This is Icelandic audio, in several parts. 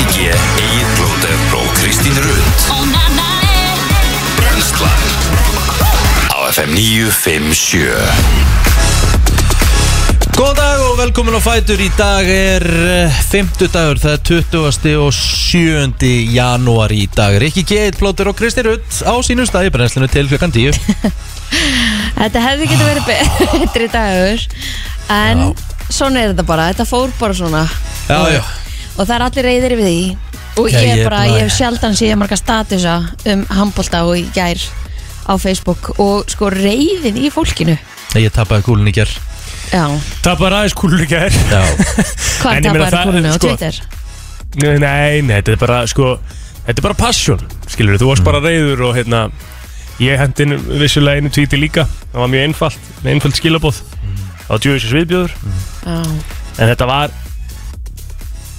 Rikki G, Egil Blóter og Kristín Rund. Brenslan Á FM 957 Góðan dag og velkomin á Fætur. Í dag er 50 dagur Það er 20. og 7. janúar í dag. Rikki G, Plóter og Kristi Rutt á sínum staði brennslinu til klukkan 10 Þetta hefði getið verið betri dagur. En svona er þetta bara. Þetta fór bara svona. Já, já. Og það er allir reyðir við því. Og Já, ég, ég er er bara, bara- ég hef sjaldan síðan marga statusa Um handbólta og í gær Á Facebook Og sko reyðin í fólkinu. Ég tapaði kúlun í ger Já, Tapar aðeins kúlur í gær. Já, hvað En ég meina tapaði það- kúlunu á sko- Twitter? Nei, nei, þetta er bara sko Þetta er bara passion, skilur þú varst bara reyður og hérna Ég hendi inn vissulega einu tvíti líka. Það var mjög einfalt, með einfalt skilabóð Það var djöfisins viðbjöður Já, En þetta var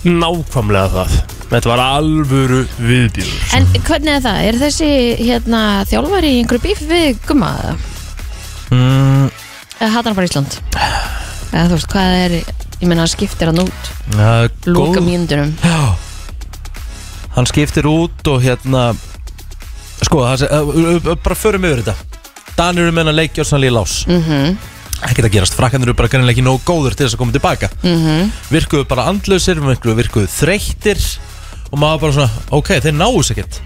nákvæmlega það Þetta var alvöru viðbjöður En hvernig er það? Er þessi hérna, þjálfari í einhverju bíf við gumma eða? mm, Eða hattar hann bara Ísland? Eða þú veist, hvað er Ég meina, hann skiptir hann út ja, Lúka Já Hann skiptir út og hérna Sko, það, sé- ö- ö- bara förum yfir þetta Danir eru meina leikja og sannlega lás mm -hmm. Ekkert að gerast, frakkanir eru bara kannilega ekki nógu góður til þess að koma tilbaka. Virkuðu bara andlausir, virkuðu, þreyttir Og maður bara svona, ok, þeir náu sér ekkert.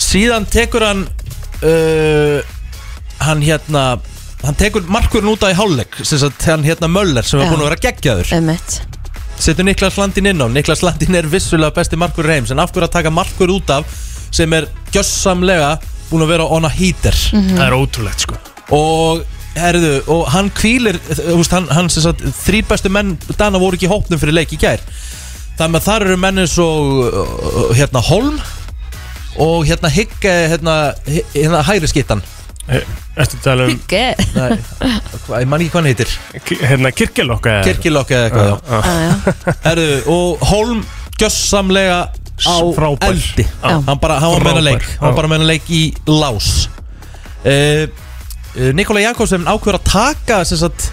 Síðan tekur hann uh, Hann hérna Hann tekur markurinn út af í hálfleik sem sagt hann hérna Möller sem er búin að vera geggjaður. Setur Niklas Landin inn á Niklas Landin er vissulega besti markur heims en af hverju að taka markur út af sem er gjössamlega búin að vera on a heater? Það er ótrúlegt sko. Og herðu, og hann kvílir hann, hann sem sagt, þrý bestu menn Dana voru ekki í hópnum fyrir leik í gær þannig að þar eru menn eins og uh, hérna Holm og hérna Higg hérna, hérna hæri skittan Ertu að tala um hvað- ég man ekki hvað hann heitir hérna kirkjalokka eða? Kirkilokk eða eitthvað já. Já, Herðu, og Holm gjössamlega á Frábær. eldi Já. hann, bara, hann var meina Frábær, leik hann var já. bara meina leik í lás uh, uh, Nikola Jakobsen ákveður að taka sem sagt,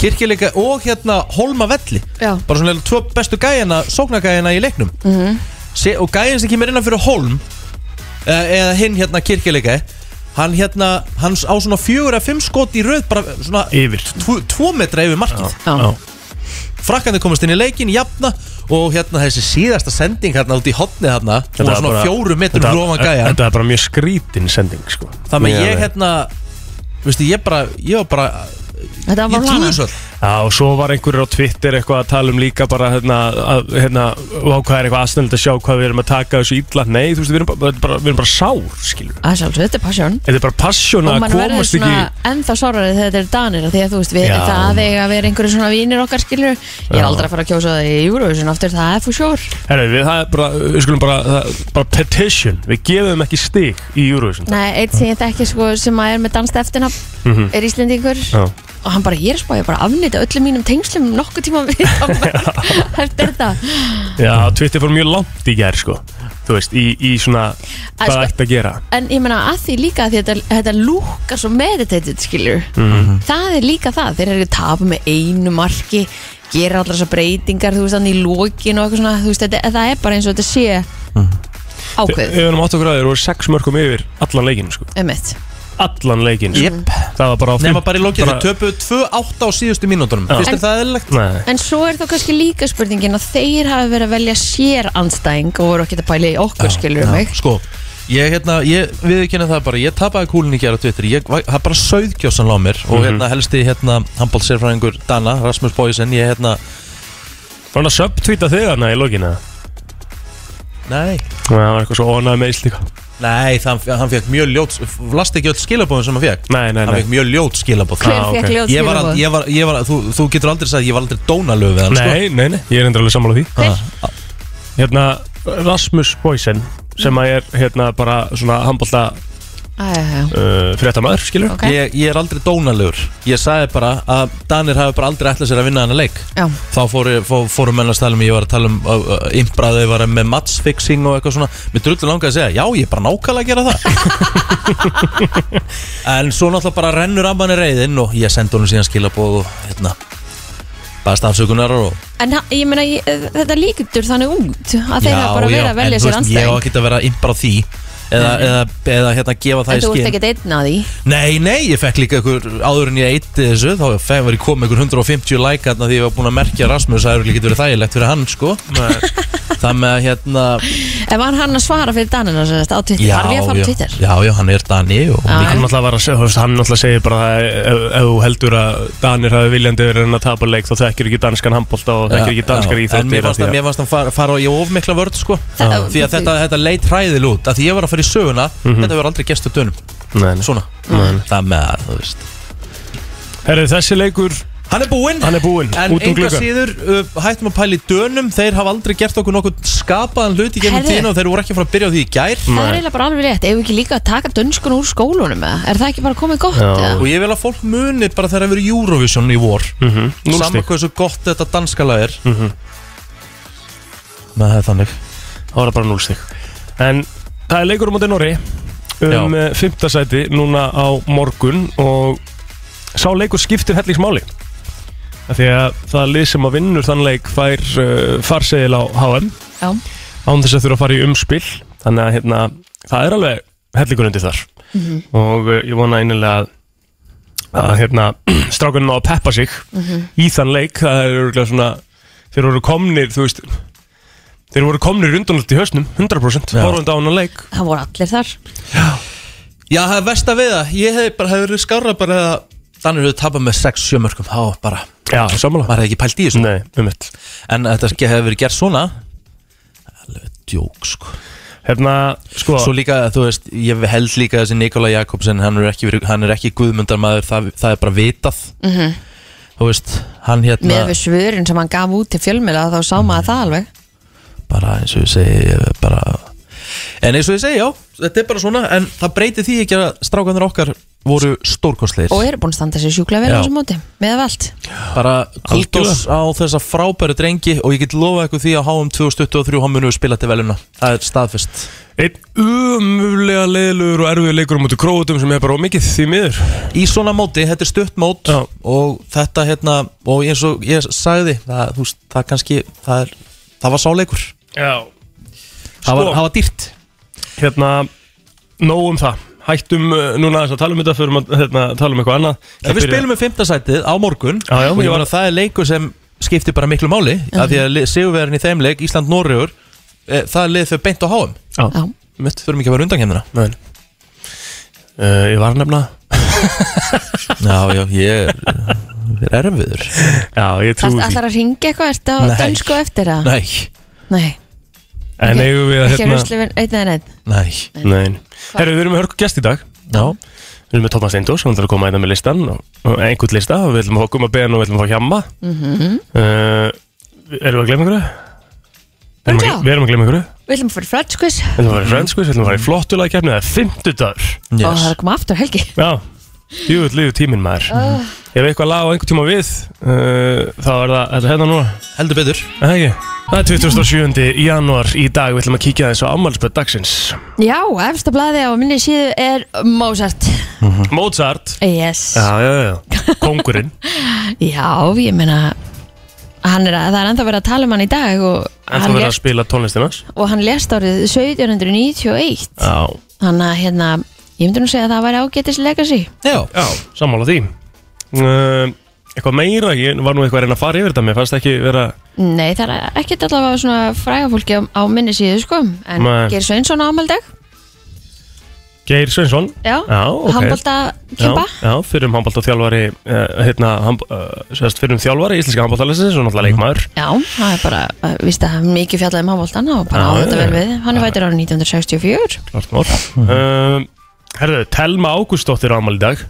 kirkileika og hérna Holma velli Já. bara svona tvo bestu gæjana sóknagæjana í leiknum. Mhm. Se, og gæjin sem kemur innan fyrir Holm eða, eða hinn hérna kirkileika hann hérna, hans á svona fjögur að fimm skot í röð bara svona Yfir. tvo, tvo metra yfir markið. Já. frakkandi komast inn í leikin, jafna og hérna þessi síðasta sending hérna út í hotni hérna, hún var svona fjóru metrum þetta- hlófan gæja Þetta er bara mjög skrítin sending sko. Þannig að Mjög ég hérna veistu, ég bara, ég var bara Þetta var ég trúi þessu öll Já, og svo var einhverjur á Twitter eitthvað að tala um líka bara hérna, að, hérna, hvað er eitthvað aðsnöld að sjá hvað við erum að taka þessu illa. Nei, þú veist, við erum bara, bara, við erum bara sár, skilur Það er sjálfsög, þetta er passion. Þetta er bara Og að mann verður komast svona ekki ennþá sárari þegar þetta er danir Því að þú veist, við, það eiga að vera einhverju svona vínir okkar skilur Ég er aldrei að fara að kjósa það í Eurovision aftur, það er for sure. Herra, við, það er bara, við skulum bara, það, bara petition. Við gefum ekki stig í Eurovision. Nei, eitt sem ég þekki sko sem er með danst eftirnafn Mhm. er Íslendingur. Og hann bara, ég er spáði bara að afnýta öllum mínum tengslum nokkuð tíma við eftir þetta Já, Twitter fór mjög langt í gær, sko. Þú veist, í, í svona, Að hvað sko- ætti að gera? En ég meina að því líka því þetta, þetta lúkar svo meditated skilur. Mhm. Það er líka það, þeir eru að tapa með einu marki gera allar þessar breytingar þú veist þannig í lokin og eitthvað svona þú veist, þetta, það er bara eins og þetta sé ákveð, Við erum átt okkur að þeir voru sex mörgum yfir allan leikin, sko. Um Allan leikin, sko. Jep. Það var bara á nema fimm- bara í lokið, bara- töpuðu 2-8 á síðustu mínútonum Já. finnst En- þér það eðlilegt? Nei, En svo er þá kannski líka spurningin að þeir hafi verið að velja sér andstæðing og voru ekki að pæla í okkur skilur um mig. Sko, ég hérna, ég viðkynna það bara ég tapaði kúlin í gera á Twitter. Ég var- það er bara sauðkjósan lá mér og Mhm. hérna helsti hérna handbóltsérfræðingur Dana, Rasmus Boysen ég hérna, var hann að subtweeta þig þarna í lokina nei Það var eitthvað svo ónæð með íslíka Nei, það, hann fekk mjög ljót Last ekki öll skilabóðin sem hann fekk Nei, nei, Hann nei fekk mjög ljót skilabóð Hver Ah, fekk ok. ljót ég var, al- skilaboð? ég var, ég var, þú, þú getur aldrei sagt ég var aldrei dónalög við hann sko. Nei, nei, nei, ég er endur alveg sammála því Hver? Ah, Hérna, Rasmus Boysen sem að er hérna bara svona handbólta uh, fréttamaður, skilur? Ok, ég, ég er aldrei dónalegur. Ég sagði bara að Danir hafi bara aldrei ætlað sér að vinna hann leik. Já, Þá fóru, fó, fóru menn að tala um Ég var að tala um uh, uh, Imbraði var með matchfixing og eitthvað svona. Mér drullu langaði að segja Já, ég er bara nákvæmlega að gera það. En svo náttúrulega bara rennur að manni reyðin Og ég sendi honum síðan skilabóð og hérna Baðast afsökunar og En ha- ég meina, ég, þetta líktur þannig út að þeir hafa bara verið að velja en þú sér veist, Ég á anstæðing ekki að vera á því Eða, eða, eða hérna gefa það En í þú ert skinn ekkert einn að því? Nei, nei, ég fekk líka ykkur áður en ég eitti þessu Þá fekk var ég komið ykkur 150 lækarna Því ég var búin að merkja Rasmus Það er ekki verið þægilegt fyrir hann, sko. Það með að hérna En var hann að svara fyrir Danina sem sagt á Twitter? Já, Var við að fara á já, Twitter? já, já, hann er Dani og Já. Hann náttúrulega var að segja, þú veist, hann náttúrulega segir bara að ef, ef þú heldur að Danir hafi viljandi verið en að tapa leik þá þekkir ekki danskan handbólta og þekkir ekki danskar íþróttir En mér af fannst því að að- mér fannst að fara, fara á ég of mikla vörð sko. Það- Því að þetta, þetta leit hræðil út. Að Því ég var að fara í söguna Mhm. Þetta verður aldrei gest á dönum Nei, nei. Svona Það með að, þú veist Herru, þessi leikur, Hann er búinn hann er búinn, En út um enga gluggan síður, uh, hættum að pæla í dönum Þeir hafa aldrei gert okkur nokkuð skapaðan hlut í gegnum Herðu. tíðina Og þeir voru ekki að fara að byrja á því í gær Það er eiginlega bara alveg rétt Ef við ekki líka að taka dönskun úr skólunum eða? Er það ekki bara komið gott? Já. eða? Og ég vil að fólk muni bara þegar það verið Eurovision í vor Mhm, núll Saman stig. hversu gott þetta danska lag er Mhm. Með það er þannig Það var það bara núlstig En það er leikur um átti Norri um Já. fimmtasæti núna á morgun og sá leikur skiptir hellingsmáli Af Því að það lið sem að vinnur þann leik fær uh, farsegil á HM Já, án þess að þurfa að fara í umspill þannig að hérna, það er alveg hellingur undir þar. Og uh, ég vona einilega að, að hérna, strákunum á að peppa sig í þann leik. Það er örgulega svona þeir voru komnir, þú veist þeir voru komnir undanlegt í hausnum 100% Já. horfandi á hann leik. Það voru allir þar. Já, það er verst að við það Ég hef bara, hefur verið skára bara eða Þannig hefur tapað með 6-7 mörgum Þá bara, Já, samanlega maður hefði ekki pælt í þessu. Nei, um mitt. En þetta hefur verið gert svona Alveg djók, sko. Hérna, sko Svo líka, þú veist, ég held líka þessi Nikola Jakobsen Hann er ekki, hann er ekki guðmundarmaður það, það er bara vitað. Mhm. Þú veist, hann hérna Með við svörin sem hann gaf út til fjölmjöla þá sá maður það alveg bara eins og ég segi bara en eins og ég segi já, þetta er bara svona en það breytir því ekki að strákanir okkar voru stórkostleir Og eru búin að standa sér sjúklega vel á Já. þessu móti Með af allt. Bara kultós á þessa frábæru drengi og ég get lofa eitthvað því að HM 2023 hann munum við spila til veluna það er staðfest. Einn umöflega leiðilegur og erfiður leikur á móti króutum sem er bara ómikið því miður. Í svona móti, þetta er stutt mót Já. og þetta hérna og eins og ég sagði það, veist, það kannski það, er, það var sáleikur Já. Það var, Sko. það var dýrt. Hérna, nóg um það. Hættum uh, núna aðeins að tala um þetta fyrir að hérna, tala um eitthvað annað. Ef við spilum með fimmtasætið á morgun Já, já, og ég var að það er leikur sem skiptir bara miklu máli af því að sigurverðin í þeim leik, Ísland-Norrjögur e, það er lið fyrir beint á háum Já, Já, mitt fyrir mikið að vera undankemdina Nei. Uh, ég var nefna Já, já, ég er, er erfiður. Já, ég Það trúi ætlar að ringa eitthvað? Ertu á Nei. dönsku eftir það? Nei, Nei, En Ok. eigum við að ekki hérna rusli við einn eða einn nei. Nei. Herru, við erum með hörku gest í dag. Já, Við erum með Thomas Steindós, hann ætlar að koma einna með listan og, og einhvern lista og við ætlum að fá gumma ben og við ætlum að fá hjamma. Mhm. uh, Erum við að ykkur? Við erum að- Örugglega. Við erum að glemma ykkur Við ætlum að fara í quiz. Við ætlum að fara í Friends quiz, við ætlum að fara í flottulega kefni Það er fimmtudagur. Og það er að koma aftur helgi. Já, djúvill liður tíminn maður. Ef eitthvað lag á einhvern tíma við uh, þá er það, þetta er hérna núna. Heldur betur. Er Það ekki? Það er 27. janúar í dag, við ætlum að kíkja þess á ammálspöð dagsins. Já, efsta blaði á minni síðu er Mozart. Mozart? Yes. Já, já, já, kongurinn Já, ég meina hann er að, það er ennþá verið að tala um hann í dag og En þú hann, verður að spila tónlistinans og hann lést árið 1791 Já, Þannig að hérna, ég myndi nú segja að það væri ágætis legacy. Já, já, sammála því. Uh, Eitthvað meira, ég var nú eitthvað að reyna að fara yfir þetta Mér fannst ekki vera Nei, það er ekkert allavega svona fræga fólki á, á minni síðu sko. En Nei. Geir Sveinsson á ámaldag Geir Sveinsson? Já, Já, ok. handbolta Já, kempa já, fyrir um handbólta þjálfari uh, hérna, hand, uh, sérst, fyrir um þjálfari íslenska handbóltalisins og náttúrulega leikmaður. Já, það er bara, uh, víst að hann mikið fjallaði um handboltan og bara Já, á þetta já, vel já. við. Hann er vætir árið 1964 Klart mál. Uh, Herðu, Telma Ágústóttir á ámæli í dag.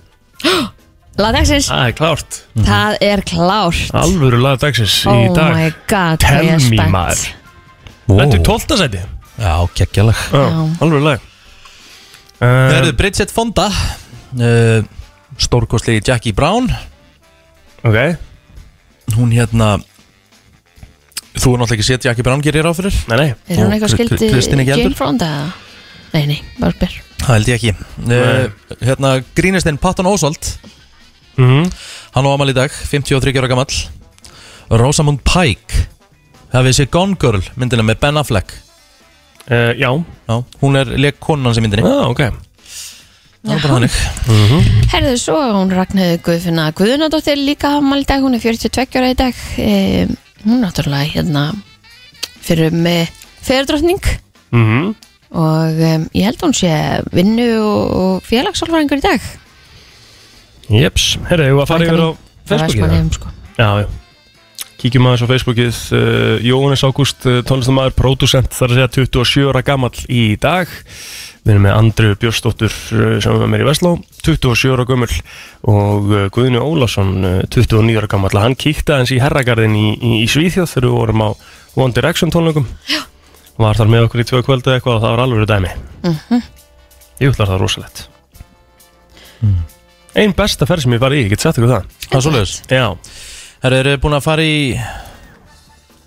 Lagdagsins, Það er klárt. Það er klárt. Alvöru lag dagsins í Oh dag. my god, Tell hvað ég er me, spennt. maður. Þetta er 12. seti já Já. alvöru lag. Það uh, eru Bridget Fonda uh, Stórkostlegi Jackie Brown. Ok, Hún hérna Þú er náttúrulega ekki séð Jackie Brown gerir á fyrir. Nei, nei. Er hún eitthvað Kri- skildi Kristín ekki Jane heldur? Fonda? Nei, nei, bara spyr Það held ég ekki. Uh, Hérna grínistinn Patton Oswald mm Hann á amal í dag, 53 ára gamall. Rosamund Pike. Hafið séð Gone Girl myndina með Ben Affleck? Uh, Já, Já, hún er leik konan sem myndinni. Ah, ok. Það er bara þannig. Herðu svo, hún Ragnhildur Guðfinna Guðnadóttir líka hamal í dag, hún er 42 ára í dag. E, Hún er náttúrulega hérna fyrir með fegurdrottning mm og um, ég held hún sé vinnu og, félagsálfræðingur í dag. Jeps, herru, ég var að fara yfir á Facebookið það? sko. Já, já. Kíkjum aðeins á Facebookið. Uh, Jóhannes Ágúst, uh, tónlistamæður, pródusent þar að segja 27 ára gamall í dag. Við erum með Andru Björnsdóttur uh, sem er með mér í Vestló. 27 ára gömul. Og Guðni Ólafsson uh, 29 ára gamall. Hann kíkti aðeins í herragarðin í, í, í Svíþjóð þegar við vorum á One Direction tónleikum. Já Var þar með okkur í tvö kvöldu eitthvað og það var alveg dæmi. Ég ætla það rosalegt. Einn besta ferð sem ég var í, ég get sett ykkur það. Það er Já, Herru, eru búin að fara í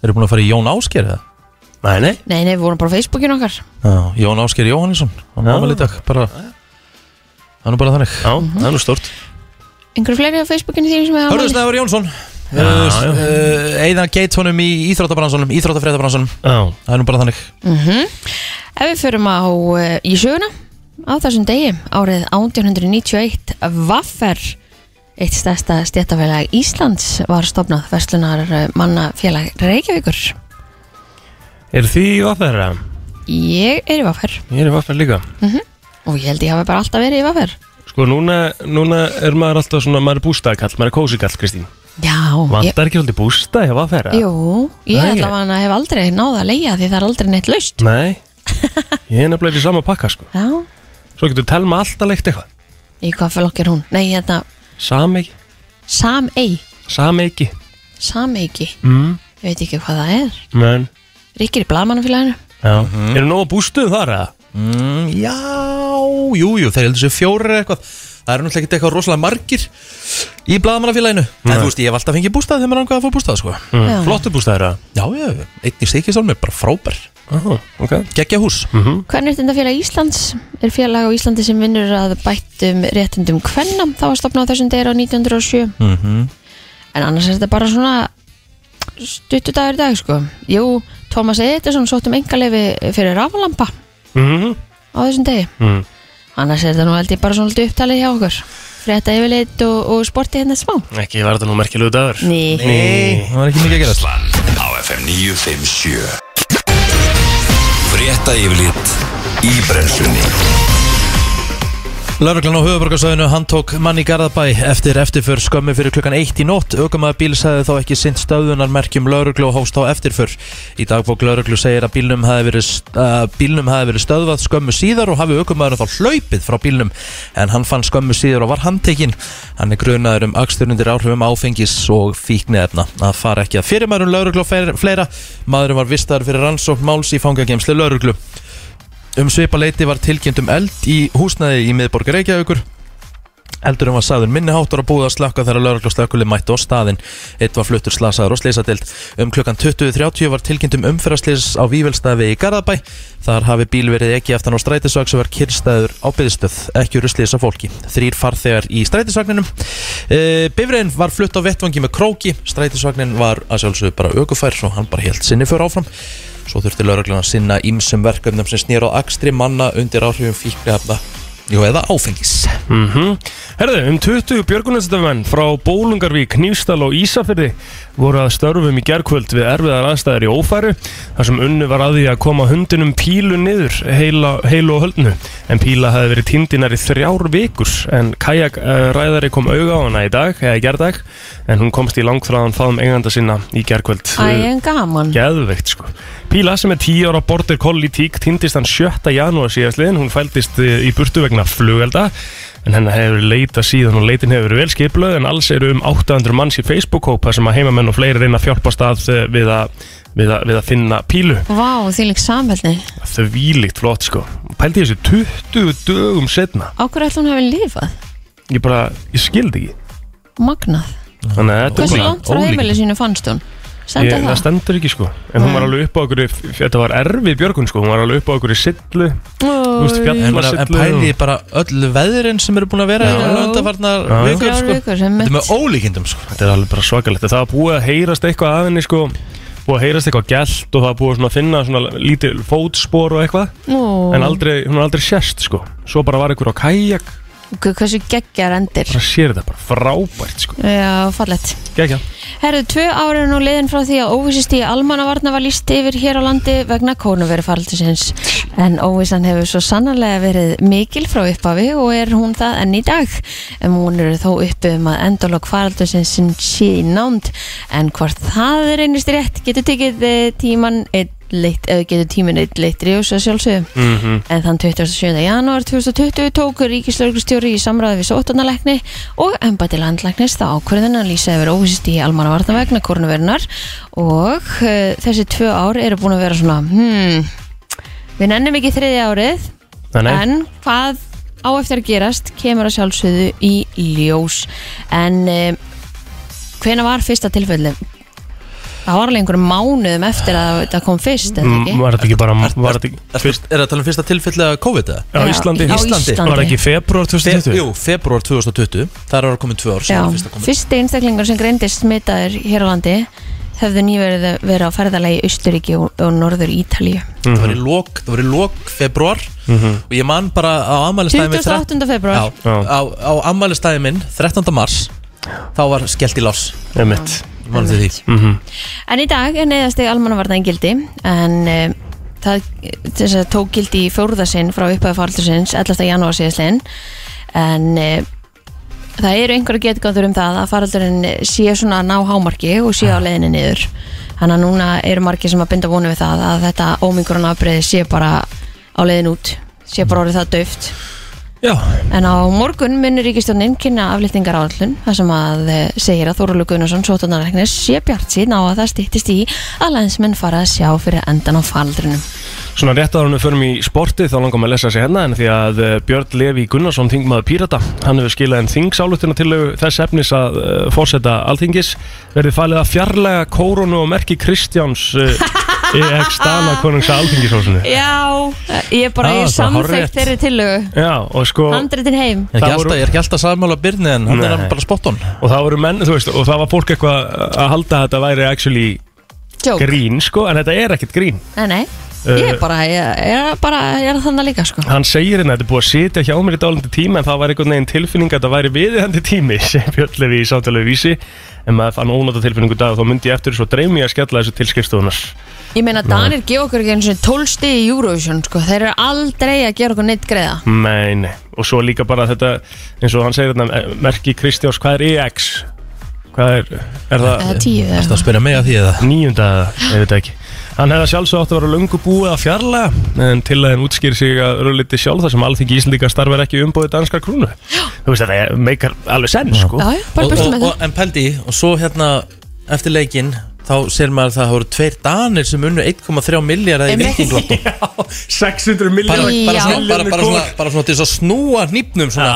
Eru búin að fara í Jón Ásker eða? nei, nei. Nei, nei, við vorum bara á Facebookinu okkar. Já, Jón Ásker Jóhannesson Hann var dag bara Það er nú bara þannig. Já, það er nú stort Einhverju fleiri á Facebookinu þínu sem er Hörðu? Snæður Jónsson. Eða geit honum í íþróttabransunum Íþróttafréttabransunum Já, Það er nú bara þannig. Ef við förum á uh, í söguna á þessum degi árið 1891 Vaffer eitt stærsta stjættafélag Íslands var stopnað verslunar mannafélag Reykjavíkur. Er því í Vaffer? Ég er í Vaffer. Ég er í Vaffer líka. Og ég held ég hafi bara alltaf verið í Vaffer. Sko, núna, núna er maður alltaf svona, maður er bústaðkall, maður er kósikall, Kristín Já, ég, Vantar ekki alltaf bústað hjá Vaffer? eða? jú, ég Nei. allavega hef aldrei náða að leia því það er aldrei neitt laust. Nei, ég er nefnilega í sama pakka, sko. Já, Svo getur telma alltaf leikt eitthvað. Í hvað flokk er hún? Nei, hérna, Sameiki, Samei sameiki Sameiki, mm. ég veit ekki hvað það er. Men, Ríkir í blaðmannafélaginu já. Eru nógu bústuð þar, eða? mm, Já, jú, jú, þeir heldur sér fjórir eða eitthvað Það eru náttúrulega ekki eitthvað rosalega margir í blaðamannafélaginu En þú veist, ég hef alltaf fengið bústað þegar maður langaði að fá bústað, sko Mm. Já. Flottu bústaðir, eða? Já, já, einn í stikistólmi, bara frábær Aha, ok Gekkja hús Kvennréttindafélag Íslands er félag á Íslandi sem vinnur að bættum réttindum kvenna. Það var stopnað á þessum degir á 1907. mm En annars er þetta bara svona stuttudagur í dag, sko. Jú, Thomas Edison sótt um engaleifi fyrir raflampa mm á þessum degi. mm. Annars er þetta nú held ég bara svona upptalið hjá okkur. Frétta yfirleitt og, og sporti hérna smá. Ekki var þetta nú merkilegu dagur Ný. Nei, það var ekki mikið að gerast Brennslan á FM 957 Frétta yfirlit í brennslunni Lörglan á höfuborgarsöðinu hann tók mann í Garðabæ eftir eftirför skömmu fyrir klukkan eitt í nótt. Aukumæða bíl sagði þá ekki sint stöðunarmerkjum Lörglu og hóst á eftirför. Í dagbók Lörglu segir að bílnum hafi verið, uh, verið stöðvað skömmu síðar og hafi aukumæður þá hlaupið frá bílnum. En hann fann skömmu síðar og var handtekinn. Hann er grunaður um aksturundir áhrifum áfengis og fíknefna að fara ekki að fyrirmærum Lörglu og fleira. Maðurinn var vistaður fyrir rannsókn máls í fangagemslu Lörglu Um svipa leiti var tilkynnt um eld í húsnæði í miðborg Reykjavíkur Eldurinn var sagður minniháttur að búða að slakka þegar laurugla og slökkulið mættu á staðinn. Eitt var fluttur slasaður og sleisadeild. Um klukkan 20.30 var tilkynnt um umferðarslis á Vívelstafi í Garðabæ. Þar hafi bíl verið ekki eftir á strætisvag sem var kyrstæður á byðstöð, ekki úr slis á fólki. Þrýr farþegar í strætisvagninum. E, Bifriðin var flutt á vettvangi með króki. Strætisvagnin var að sjálfsögðu bara ökufær svo hann bara helt sinni fyrir áfram. Svo þurfti lauruglan að sinna ímsum verkefnum sem snýr á akstri manna undir áhrifum fíknefna Jú, eða áfengis. Mm Herðu, um 20 björgunarstafmenn frá Bólungarvík, Nýfstal og Ísafyrði voru að störfum í gerkvöld við erfiðar aðstæðar í ófæru þar sem unnu var að því að koma hundinum pílu niður heila, heilu og höldnu en píla hefði verið týndinar í þrjár vikur en kajakræðari kom auga á hana í dag, eða í gerdag en hún komst í langþráðan faðum eiganda sinna í gerkvöld Æ, en gaman Geðveikt sko Píla sem er 10 ára border collie tík týndist hann 7. janúar síðastliðin hún fældist eh, í burtu vegna flugelda en hennar hefur leitað síðan og leitin hefur verið vel skipluð en alls eru um 800 manns í Facebook-hópa sem að heimamenn og fleiri reyna að hjálpa stað eh, við að, við að, við að finna pílu Vá, því lík samvelni þau vílíkt flott sko pældi ég þessu 20 dögum setna Á hverju ætlum hún hefði lifað? ég bara, ég skildi ekki Magnað að Hversu er langt frá ólíkt. heimili sínu fannst hún? Stendur Ég, það? það? stendur ekki sko. En hún var alveg upp á okkur Þetta var erfið björgun sko. Hún var alveg upp á okkur í sillu. Þú veist, fjall- En, bara, en pæli og- bara öll veðurinn sem eru búin að vera Já. hérna undanfarnar Já, vikur Þrjár sko. vikur sem Þetta er mitt. með ólíkindum sko. Þetta er alveg bara svakalegt. Það var búið að heyrast eitthvað að henni sko. Búið að heyrast eitthvað gælt Og það var búið svona að finna svona lítið fótspor og eitthvað. En aldrei, hún har aldrei sérst sko. Svo bara var einhver á kajak Hversu geggjar endir Bara sér þetta bara frábært sko Já, fallett Gekja Herðu, tvö er nú liðin frá því að óvissist í almannavarna var líst yfir hér á landi vegna kónuverufaraldisins. En óvissan hefur svo sannarlega verið mikil frá upphafi og er hún það enn í dag. En hún eru þó uppi um að endalokk faraldisins sé í nánd. En hvort það er einist rétt getur tekið eh, tíman eitt leitt, eða getur tímin eitt leitt ríus að sjálfsögum. mm En þann 27. janúar 2020 tókur ríkislauglustjóri í samræði við sóttanarleikni og embæti landlæknis þá ákvörðin að lýsa yfir óvist í almannavarna vegna koronavirunar og uh, þessi tvö ár eru búin að vera svona hmm, við nennum ekki þriðja árið nei. en hvað á eftir að gerast kemur að sjálfsögðu í ljós en uh, hvena var fyrsta tilfelli? Það var alveg einhverjum mánuðum eftir að þetta kom fyrst, eða ekki? Mm, Var þetta ekki bara Er, Var þetta ekki er, það tala um fyrsta tilfelli að COVID eða? Á Íslandi Á Íslandi. Íslandi. Var það ekki februar Fe, 2020? jú, februar 2020 Það er ára komin tvö ár Já, síðan fyrsta komið fyrsti einstaklingur sem greindist smitaður hér á landi hefðu nýverið verið á ferðalagi í Austuríki og, og Norður Ítalíu Það var í lok, það var í lok februar Og ég man bara á ammælistæði minn 28. februar Já, Já. á, á ammælistæði minn 13. mars Þá var skellt í lás Emitt Til því Mhm. En í dag er neyðasti almannavarna í gildi en um, það þess að tók gildi í fjórðasinn frá upphæðu faraldursins 11. janúar síðastlegin en um, það eru einhverja getgáður um það að faraldurinn sé svona ná hámarki og sé á leiðinni niður þannig að núna eru margir sem að binda vonu við það að þetta ómingurinn afbreyði sé bara á leiðin út sé bara orðið það döft Já En á morgun munur ríkistjónin kynna aflýttingar áallun þar sem að eh, segir að Þórulu Gunnarsson sótunarleiknis sé bjart sín á að það stýttist í að lænsmenn fara að sjá fyrir endan á faldrinum. Svona rétt en við förum í sportið þá langar maður að lesa sig hérna en því að uh, Björn Levi Gunnarsson, þingmaður Pírata hann hefur skilað en þingsálutina til þess efnis að uh, fórseta alþingis verði falið að fjarlæga kórunu og merki Kristjáns uh, EX Dana konungsa alþingishósinu Já, ég bara, Ah, ég það er samþekkt hárrétt. þeirri tillögu. Já, og sko Handritin heim. Ég er ekki Það alltaf, voru- ég er ekki alltaf sammála Byrni en hann er Nei. bara spot on og það voru menn, þú veist, og það var fólk eitthvað að halda að þetta væri actually Jók. grín, sko, en þetta er ekkert grín Nei, nei. Ég er bara, ég ég er bara, ég er þannig líka, sko. hann segir hérna að þetta er búið að sitja hjá mér í dálandi tíma en það var einhvern veginn tilfinning að þetta væri viðhandi tími sem Björn Levi í samtalegu vísi en maður fann ónóta tilfinningu dag og þá myndi ég eftir svo dreymi að skella þessu til skrifstofunar Ég meina, Danir gefa okkur ekki eins og 12 stið í Eurovision, sko. Þeir eru aldrei að gera okkur neitt greiða. Nei, nei, og svo líka bara þetta eins og hann segir hérna, eh, merki Kristjáns, hvað er EX? Hvað er, er það Eða tíu, Það eða. að spyrja mig að því eða eða, ég veit ekki Hann hefði sjálfsög átt að vera löngu búið að fjarlæga en til að hann útskýri sig að rölliti sjálf þar sem alþingi Íslandíka starfar ekki umbóðið danskar krúnu Þú veist þetta er- meikar alveg senn sko Já, já, bara og, með það. En pældi, í, og svo hérna eftir leikinn þá sér maður að það voru tveir danir sem unnu 1,3 miljardar í vikinglottum 600 bara, miljónar bara, svona, bara, bara, svona, bara svona til þess að snúa hnípnum svona.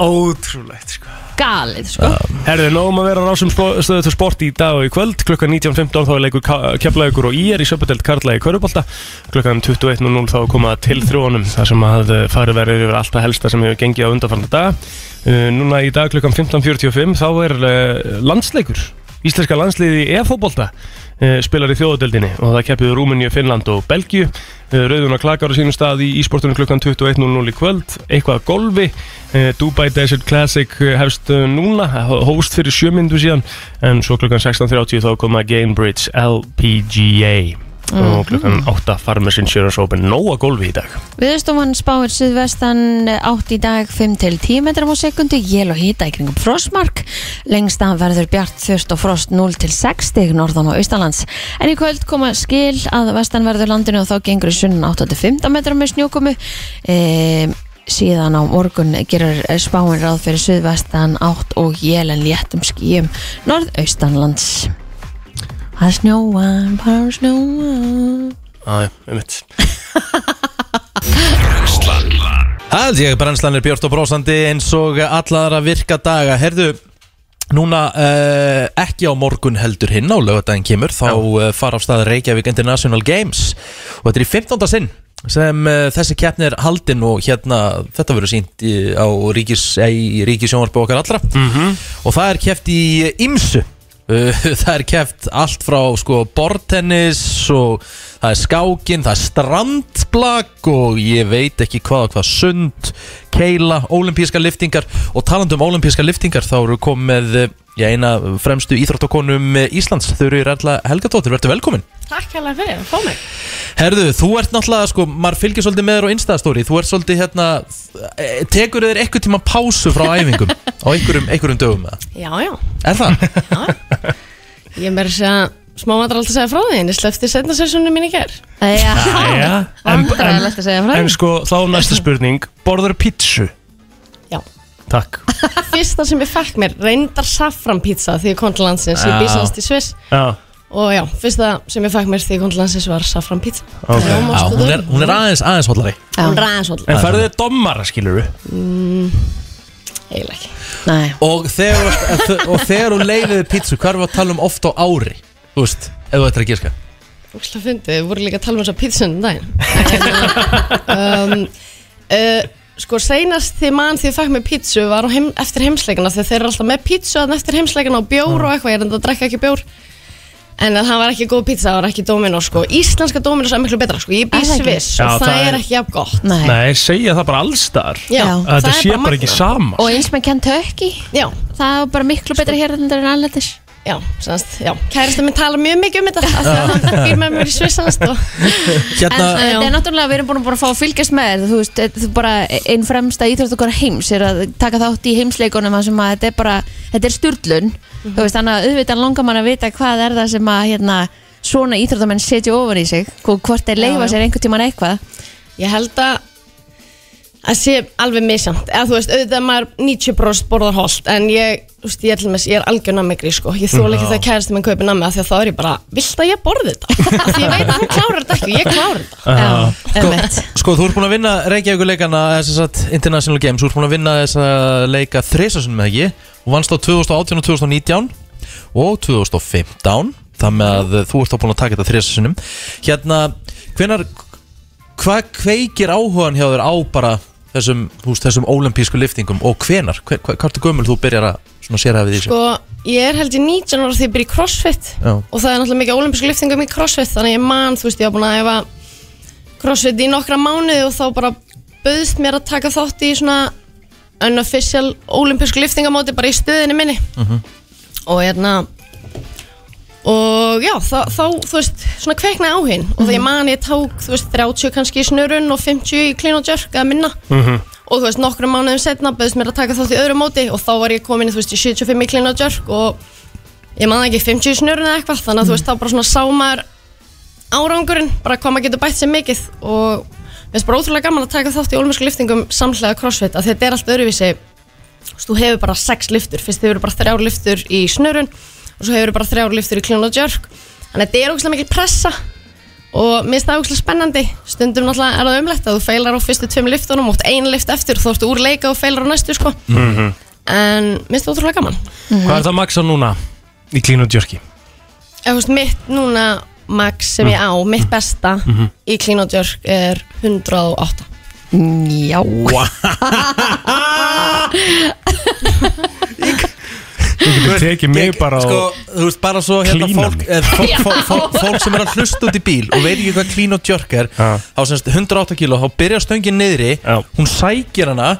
Ótrúlegt sko. Galið, sko. Herðu, nógum að vera á rásum spo- stöðu til sport í dag og í kvöld. Klukkan 19.15 þá er leikur keflaugur og ír í söpudelt Karla í Körubólta klukkan 21.00 þá komað til þrjónum þar sem að eh, farið verið yfir alltaf helsta sem hefur gengið á undanfarnar daga. Uh, Núna í dag klukkan 15.45 þá er uh, landsleikur Íslenska landsliði e-fóbolta uh, spilar í þjóðadeldinni og það keppið Rúmeníu, Finnland og Belgíu. Uh, Rauðun og klakar á sínum stað í ísportunum klukkan 21.00 í kvöld. Eitthvað að golfi. Uh, Dubai Desert Classic hefst núna hóst fyrir sjömyndu síðan en svo klukkan 16.30 þá koma Gamebridge LPGA og klukkan 8 Farmers Insurance Open nóga golfi í dag Viðstofan spáir suðvestan átt í dag 5 til 10 metrum á sekundu, jél og hita í kringum frostmark. Lengst af verður bjart þurft og frost 0 til 6 stig norðan og austalands. En í kvöld koma skil að vestanverður landinu og þá gengur í sunnan 8 til 15 metrum með snjókomu. E síðan á morgun gerur spáin ráð fyrir suðvestan átt og jél en léttum skýjum norðaustanlands. Það snjóar, bara snjóar. Æ, um mitt held ég, brennslan er björt og brósandi eins og alla aðra virka daga. Herðu, Núna uh, ekki á morgun heldur hinn á lögadaginn kemur. Þá uh, fara af stað Reykjavík International Games. Og þetta er í 15. sinn sem uh, þessi keppni er haldin og hérna þetta verður sínt í, á ríkis, í ríkisjónvarpu okkar allra. Og það er keppt í ymsu Uh, það er keft allt frá sko bortennis og það er skákin, það er strandblak og ég veit ekki hvað og hvað sund, keila, ólimpíska liftingar og talandi um ólimpíska liftingar þá eru komið eh, já, eina fremstu íþróttakonum Íslands þau eru Erla Helgadóttir, verður velkomin. Takk hérlega fyrir, fá mig. Herðu, þú ert náttúrulega, sko, maður fylgir svolítið með þér á Instastory, þú ert svolítið hérna eh, tekur þér eitthvað tíma pásu frá æfingum? Á einhverjum, einhverjum dögum með það, Já, já, er það? ég er meira að smá maður alltaf að segja frá því en ég slefti setna sessónu mín í ger Já, en, vandræðilegt að segja frá en því. sko, þá næsta spurning. Borður pítsu? Já Takk. Fyrsta sem ég fekk mér, reyndar safran pizza því ég kom til landsins, ég Já. býsast í Sviss. Já, og já, fyrsta sem ég fekk mér því ég kom til landsins var safran pizza. Ok. Rjóma og Já, hún er, hún er aðeins, aðeins hollari. Hún Já, ræðins alltaf, en færðu þið dommara, skilur eiginlega ekki. Nei. Og þegar, og þegar þú leiðið pítsu, hvað erum við að tala um oft á ári? Þú veist, ef þú ættir að gíska Fúkslega fyndið, við vorum líka að tala um þess að pizzunum daginn. Um, uh, Sko, seinast því mann því ég fekk mér pizzu var á heim, eftir heimsleikana þegar þeir eru alltaf með pizzu þarna eftir heimsleikana og bjór og eitthvað, ég er enda að drekka ekki bjór En það var ekki góð pizza, það var ekki Dominos sko. Íslenska Dominos er miklu betra sko. Ég bý það ekki? sviss Já, og það, það er ekki jafn gott Nei. Nei, segja það bara allstar Já. Að þetta það er sé bara ekki magnað. sama Og eins með Kentucky Já, Það er bara miklu betra hér en það er anlættis já, semast, já. Kærasta minn tala mjög mikið um þetta af því að hann býr með mér í svissast og En Hérna, uh, þetta er náttúrulega, við erum búin að bara fá að fylgjast með þér, þú veist, þetta er bara einn fremsta íþróttakona heims er að taka þátt í heimsleikunum þar sem að þetta er bara, þetta er styrlun þú veist, þannig að auðvitað langar mann að vita hvað er það sem að hérna svona íþróttamenn setja ofan í sig hvort þeir Já, leifa já. sér einhvern tíman eitthvað. Ég held að að sé alveg misjamt eða þú veist, auðvitað maður 90% borðar holt en ég, þú veist, ég til dæmis- ég er algjör nammegri sko, ég þóla ekki þegar kærasti minn kaupir nammi af því að þá er ég bara, vilt að ég borði þetta? Því ég veit að hann klárar þetta ekki, ég klárar þetta. Já, einmitt. sko, þú ert búin að vinna Reykjavíkuleikana, þess að International Games, þú ert búin að vinna þess að leika þrisasun með ekki? Og vannst á 2018 og 2019 og 2015 þannig að þú ert þá búin að taka þetta þrisasunum hérna, hvenar hvað kveikir áhugan hjá þér á bara þessum, veist, þessum ólimpísku liftingum og hvenar, hver, hver, hvert er gömul þú byrjar að sér við því sko, ég er held ég 19 ára því ég byrja í crossfit. Já. og það er náttúrulega mikið ólimpísku liftingum í crossfit þannig að ég man, þú veist, ég var búin að efa crossfit í nokkra mánuði og þá bara bauðst mér að taka þátt í svona unofficial ólimpísku liftingamóti bara í stöðinni minni. Og hérna og já, þá, þá þú veist, svona kveiknaði á hinn. Og þegar ég man ég tók, þú veist, 30 kannski í snurun og 50 í clean og jerk eða minna. Og þú veist, nokkrum mánuðum setna bauðst mér að taka þátt í öðru móti og þá var ég komin þú veist, í 75 í clean og jerk og ég man ekki 50 í snurun eða eitthvað, þannig að þú veist, þá bara svona sá maður árangurinn, bara hvað maður getur bætt sér mikið. Og mér finnst bara ótrúlega gaman að taka þátt í olmísku liftingum samhlega crossfit, að þetta er allt öðruvísi. Þú veist, þú hefur bara sex liftur fyrst hefur bara þrjár liftur í snurun og svo hefur bara þrjár liftur í clean og jerk. Þannig að þetta er ógæslega mikil pressa. Og mér finnst það ógæslega spennandi. Stundum náttúrulega er það umlegt að þú feilar á fyrstu tveim liftunum og átt einu lift eftir þá ertu úr leika og feilar á næstu sko. en mér finnst það ótrúlega gaman. Hvað er það maksa núna í klínu og þú veist, mitt núna max sem ég á, mitt besta í clean og jerk er 108 Já, Þú getur tekið mig bara á sko, þú veist, bara svo hérna Klína fólk, mig. eh, fólk, fólk, fólk, fólk sem er að hlusta út í bíl og veit ekki hvað clean og jerk er Já. þá semst 108 kíló, þá byrjar stöngin niðri Já. hún sækir hana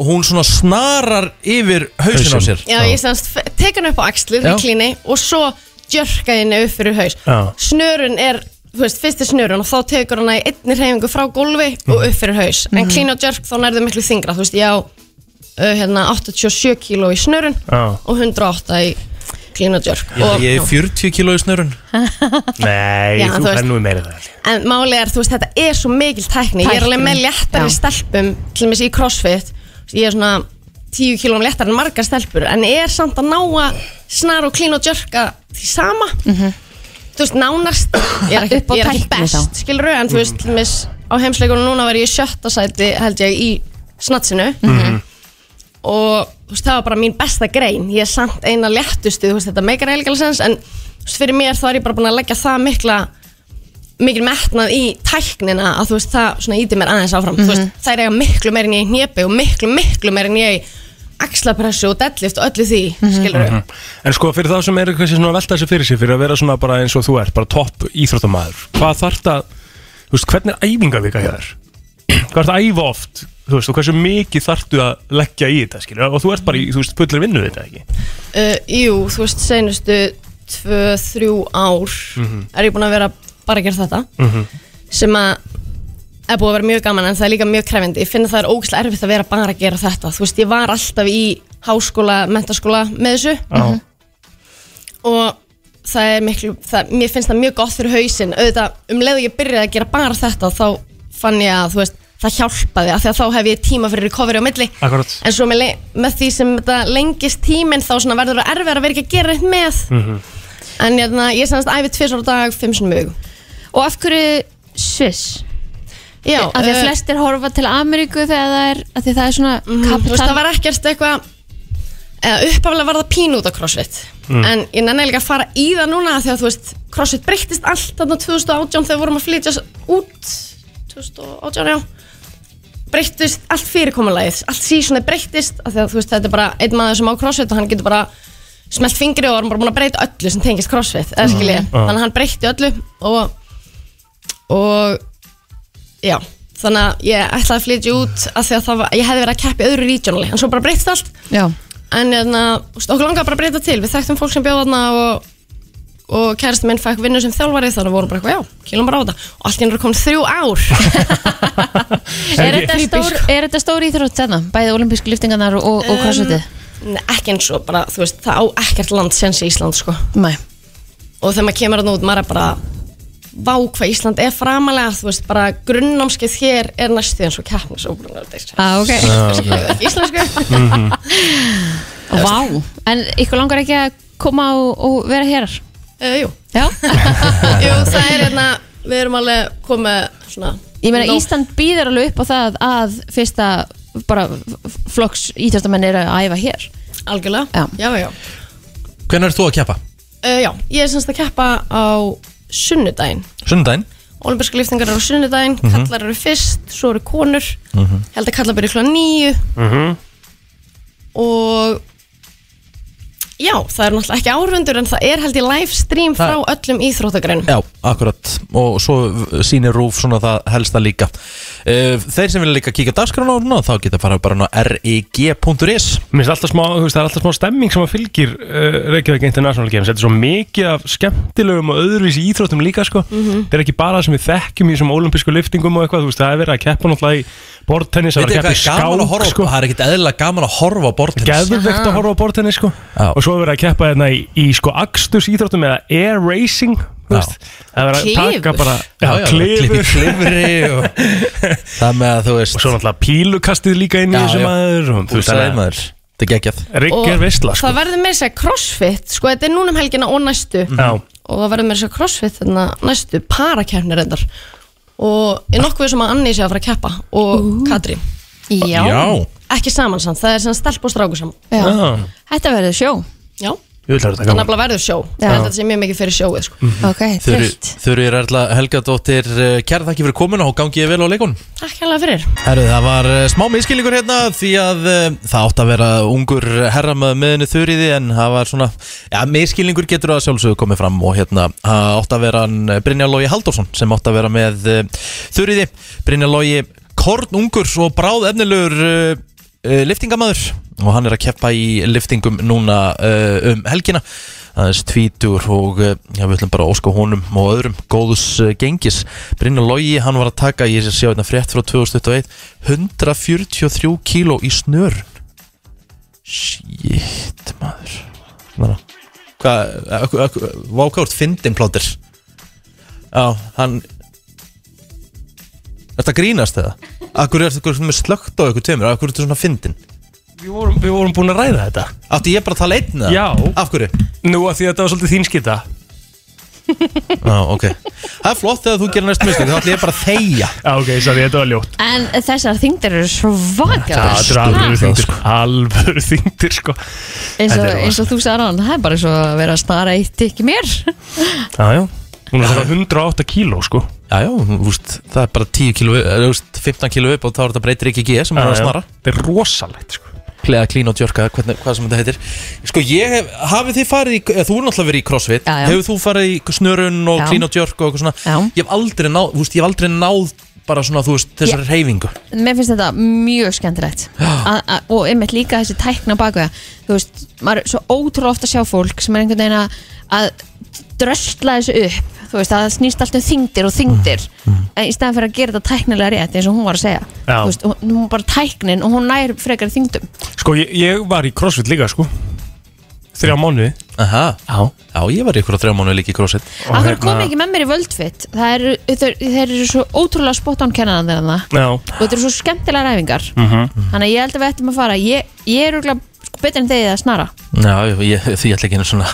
og hún svona snarar yfir hausin á Hausinn. sér Já, ég semst tek hann upp á axlir Já. í klíni og svo djörka henni upp fyrir haus Já. snörun er, þú veist, fyrst er snörun og þá tekur hana í einni reyfingu frá gólfi og upp fyrir haus, en klín og djörk þá nærðu miklu þingra, þú veist, ég á uh, hérna, 87 kíló í snurun Já. og 108 í clean og jerk. Já, og, ég er 40 kíló í snurun Nei, Já, þú þú veist. er nú meira það En málið er, þú veist, þetta er svo mikil tækni. Ég er alveg með léttari Já. stelpum Til dæmis í crossfit. Ég er svona 10 kílóum léttari en margar stelpur En er samt að ná að snar og klín og jörka Því sama. Mhm. Þú veist, nánast Ég er Upp á ekki, ég er ekki tækni best, þá. skilur En þú mhm. veist, til dæmis á heimsleikunum núna var ég í sjötta sæti Held ég í snatsinu mhm og veist, er það var bara mín besta grein. Ég er samt eina léttustu, þú veist, þetta meikar eiginlega sens en þú veist, fyrir mér þá er ég bara búin að leggja það mikla mikil metnað í tæknina að þú veist, það svona íti mér aðeins áfram. Þú veist, það er eiga miklu meir en ég í hnépi og miklu, miklu meir en ég í axlapressu og deadlift og öllu því, skilur En sko fyrir þá sem svona að velta þessu fyrir sig fyrir að vera svona bara eins og þú ert, bara topp íþróttamæður Hvað þarf það, þú veist, hvernig er æfingavika hjá þér? Hvað ert að æfa oft, þú veist, og hversu mikið þarftu að leggja í þetta, skilur? Og þú ert bara í, þú veist, fullir vinnu þetta, ekki? uh, Jú, þú veist, seinustu tvö, þrjú ár er ég búin að vera bara að gera þetta. Sem að er búið að vera mjög gaman en það er líka mjög krefindi ég finn að það er ógæslega erfitt að vera bara að gera þetta. Þú veist, ég var alltaf í háskóla mentaskóla með þessu. Já, og það er miklu, það, mér finnst það mjög gott fyrir hausinn. Auðvitað, um leið og ég byrjaði að gera bara þetta þá fann ég að, þú veist, það hjálpaði af því að þá hef ég tíma fyrir recovery á milli. Akkurat. En svo með, með því sem þetta lengist tíminn þá verður það erfið að vera ekki að gera eitt með. En ég, ég sannast æfið tvisar á dag, fimm sinni mjög Og af hverju Sviss? Já, Af því að eh, flestir horfa til Ameríku þegar það er, af því það er svona Mhm, Þú veist, kapital það var ekkert eitthvað eða uppaflega var það pín út á CrossFit. En ég nenni líka að fara í það núna af því að þú veist, CrossFit breyttist allt þarna 2018 þegar við vorum að flytja út. 2018, já breyttist allt fyrirkomulagið allt sísonið breyttist af því að þú veist, þetta er bara einn maður sem á CrossFit og hann getur bara smelt fingri og er bara búin að breyta öllu sem tengist CrossFit eða skilji, þannig að hann breytti öllu og og já, þannig að ég ætlaði að flytja út af því að það var, ég hefði verið að keppa í öðru regionali en svo bara breyttist allt. Já, en hérna, þú veist, okkur langar bara að breyta til. Við þekktum fólk sem bjóða þarna og, og kærasti minn fæk vinnu sem þjálfari þannig að vorum bara eitthvað, já, kýlum bara á þetta. Og allt í er komin þrjú ár. Er þetta stór, er þetta stór íþrótt þarna? Bæði olimpísku liftingarnar og, og, og crossfitið? Nei, ekki eins og bara, þú veist, það á ekkert land sens í Ísland, sko. Nei. Og þegar maður kemur þarna út, maður er bara vá hvað Ísland er framalega þú veist, bara grunnámskeið hér er næstu eins og keppnis og ah, ok. Íslensku. Vá, en ykkur langar ekki að koma og, og vera hér? Uh, Jú, Já? Jú, það er hérna við erum alveg komið svona Ég meina Ísland býður alveg upp á það að fyrsta bara flokks íþjóttamenn eru að æfa hér. Algjörlega, Já. já, já, Hvernig er þú að keppa? Uh, já, ég er semst að keppa á sunnudaginn. Sunnudaginn? Olimpíska liftingar eru á sunnudaginn Kallar eru fyrst, svo eru konur. Held að kallar byrja klá nýju Mhm. Og Já, það er náttúrulega ekki árfundur En það er held ég live stream frá Það- öllum íþróttagreinum. Já, akkurat. Og svo sýnir Rúf svona það helsta líka. Uh, Þeir sem vilja líka kíka dagskrána á núna þá geta fara bara ná rig.is Mér finnst alltaf smá, þú veist, það er alltaf smá stemming sem að fylgir uh, Reykjavík International Games. Þetta er svo mikið af skemmtilegum og öðruvísi íþróttum líka, sko. Það er ekki bara það sem við þekkjum í þessum ólimpísku liftingum og eitthvað, þú veist, það er verið að keppa náttúrulega í bortennis, það Veitir er að hvað keppa er í gaman að skák, horfa sko. Það er ekkit eðlilega gaman að horfa á bortins Geðvegt að horfa á bortennis, sko. Já. Og svo er verið að keppa hérna í, í sko axtus íþróttum eða air racing, þú Já. veist Það er verið að taka bara, Já, já, klifur. Klifri og Það með að þú veist Og svo náttúrulega pílukastið líka inn í Já, þessu já. maður og, Þú sagði maður. Þetta er geggjað. Rigg er veistla, sko það verður með þess að crossfit Sko, þetta er núna um helgina og næstu. Já, Og það verður með þess að crossfit þarna næstu Parakernir reyndar. Og ég nokkuð sem að Anni sé að fara að keppa Og Katrín. Já, Ekki saman samt, það er sem stelp og stráku saman. Já. já, Þetta verður sjó Já, vil að það verður sjó. Er þetta sem mjög mikið fyrir sjóið sko. Ok, þreytt Þurri Erla Helgadóttir uh, Kæra þakki fyrir komuna og gangið vel á leikun Takk hérlega fyrir. Herru, það var uh, smá miskilningur hérna því að uh, það átt að vera ungur herra með meðinu þurriði en það var svona, já, miskilningur getur að sjálfsögðu komið fram og hérna átt að vera hann Brynjar Lógi Halldórsson sem átt að vera með þurriði Brynjar Lógi kornungur og bráð efnilegur uh, uh, liftingamæður og hann er að keppa í liftingum núna uh, um helgina. Aðeins tvítur og uh, já, við ætlum bara að óska honum og öðrum góðus gengis. Brynjar Logi, hann var að taka ég sé sjá hérna frétt frá 2021 143 kíló í snörun. Shit maður. Svona. hvað, ak- ak- vákárt fyndin plótir já, hann Er þetta grínast eða? Akkur er þetta með slögt á ykkur tveimur? Akkur er þetta svona fyndin? Við vorum, við vorum búin að ræða þetta Átti ég bara að tala einn eða? Já. Af hverju? Nú að því að þetta var svolítið þín skita Já, ok Það er flott þegar þú gerir næst mistök Þá ætlum ég bara að þegja Já, ok, sorry, þetta var ljótt En þessar þingdir eru svo Já, vakar þetta er alvöru þingdir sko. Alvöru þingdir, sko eins, og- eins og þú sagði hann Það er bara svo að vera að snara eitt ekki mér Já, já Hún er það 108 kíló, Já, já, þú veist, það er bara 10 kíló, eða, þú veist, 15 kíló upp og þá er þetta breytir ekki G sem er að snara. Þetta er rosalegt, sko. Klega, klín og djörka, hvernig, hvað sem þetta heitir. Sko, ég hef, hafið þið farið í eða, Þú er náttúrulega verið í crossfit. Já, já. Hefur þú farið í snörun og Já. klín og djörk og eitthvað svona? Já. Ég hef aldrei náð, þú veist, ég hef aldrei náð bara svona, þú veist, þessari reyfingu Mér finnst þetta mjög skemmtilegt. Og einmitt líka þessi tækna baka þú veist, maður er svo ótrúlega ofta að sjá fólk sem er einhvern veginn að, að drösla þessu upp þú veist, að það snýst allt um þingdir og þingdir en í staðan fyrir að gera þetta tæknilega rétt eins og hún var að segja. Já. þú veist, hún hún er bara tæknin og hún nær frekar þingdum Sko, ég, ég var í CrossFit líka, sko. Þrjá mánuði. Aha, Já. Já, ég var í ykkur á þrjá mánu líka í crossfit. Hverju hérna- kom ekki með mér í völdfitt það eru, þeir, þeir eru svo ótrúlega spot on kennan þeirna Já. Og þetta eru svo skemmtilega ræfingar Mhm. þannig að ég held að við ættum að fara. Ég, ég er sko, betur en þegið að snara? Já, ég, ég, því ég ætla ekki einu svona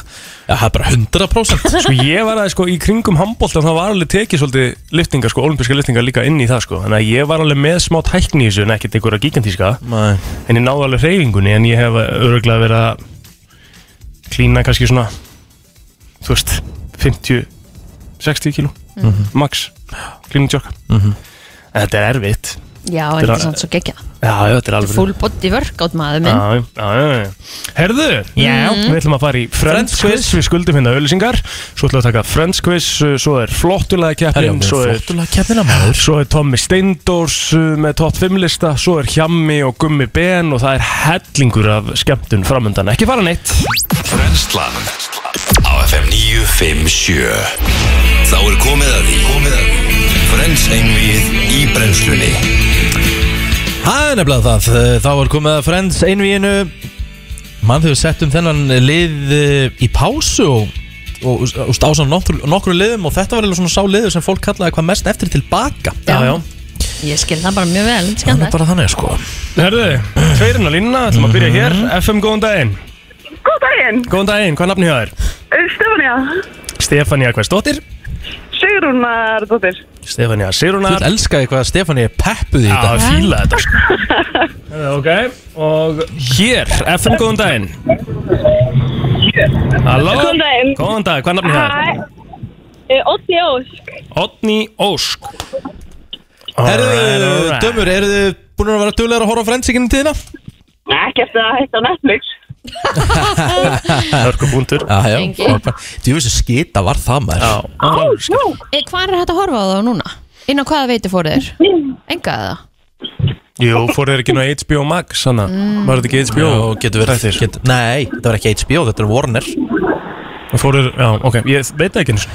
Já, það er bara 100% Sko ég var að sko í kringum handbólta það var alveg tekið svolítið liftingar sko, olimpíska liftingar líka inn í það sko. Þannig að ég var alveg með smá tækni í þessu en ekkert einhverja gigantíska. Nei. en ég náði alveg hreyfingunni en ég hef öruglega verið að klína kannski svona þú veist 50 60 kíló max klína tjokka en þetta er erfitt já, en Þetta er svona svo geggja já, já, þetta er alveg full body workout maður minn. Já, já, já, já. Herðu, já, við ætlum að fara í Friends Quiz, við skuldum hérna auðlýsingar Svo ætlum við að taka Friends Quiz, uh, svo er flottulega keppnin Svo er, flottulega keppnina maður. svo er Tommy Steindors uh, með top 5 lista Svo er Hjammi og Gummi Ben Og það er hellingur af skemmtun framöndan Ekki fara neitt. Brennslan Á FM 957 Þá er komið að því Komið að því Frens einvið í brennslunni. Það er nefnilega það, þá er komið að Friends einvíinu Mann þegar við settum þennan lið eh, í pásu og, og, og á svona nokkru, liðum og þetta var eiginlega svona sá liður sem fólk kallaði hvað mest eftir tilbaka Já, já ég skil það bara mjög vel, Það er skemmtilegt bara þannig sko. Herðu, tveirinn á línuna, ætlum að byrja hér. FM, góðan daginn. Góð daginn, Góðan daginn, hvað er nafni hjá þér? Stefania, Stefania Hversdóttir Sigrúnar dóttir. Stefania Þú Sirunar vil elskaði hvað Stefani er peppuð í Já, þetta fíla þetta sko Ok, og hér, FM, góðan daginn Halló Góðan daginn. Góðan dag, hvað er nafni hér? Hæ, uh, Otni Ósk. Otni Ósk Herðu, dömur, eru þið búin að vera duglegar að horfa á Friends í kynni tíðina? Ekki eftir að hætta á Netflix. Engi. Þú veist að skita var það maður hvað er hægt að horfa á það núna? inn á hvaða veiti fóru þér? enga eða? Jú, fór þér ekki ná HBO Max Sanna, var þetta ekki HBO? Já, getur verið Þættir? get, Nei, þetta var ekki HBO, þetta er Warner Fór þér, já, ok, ég veit ekki eins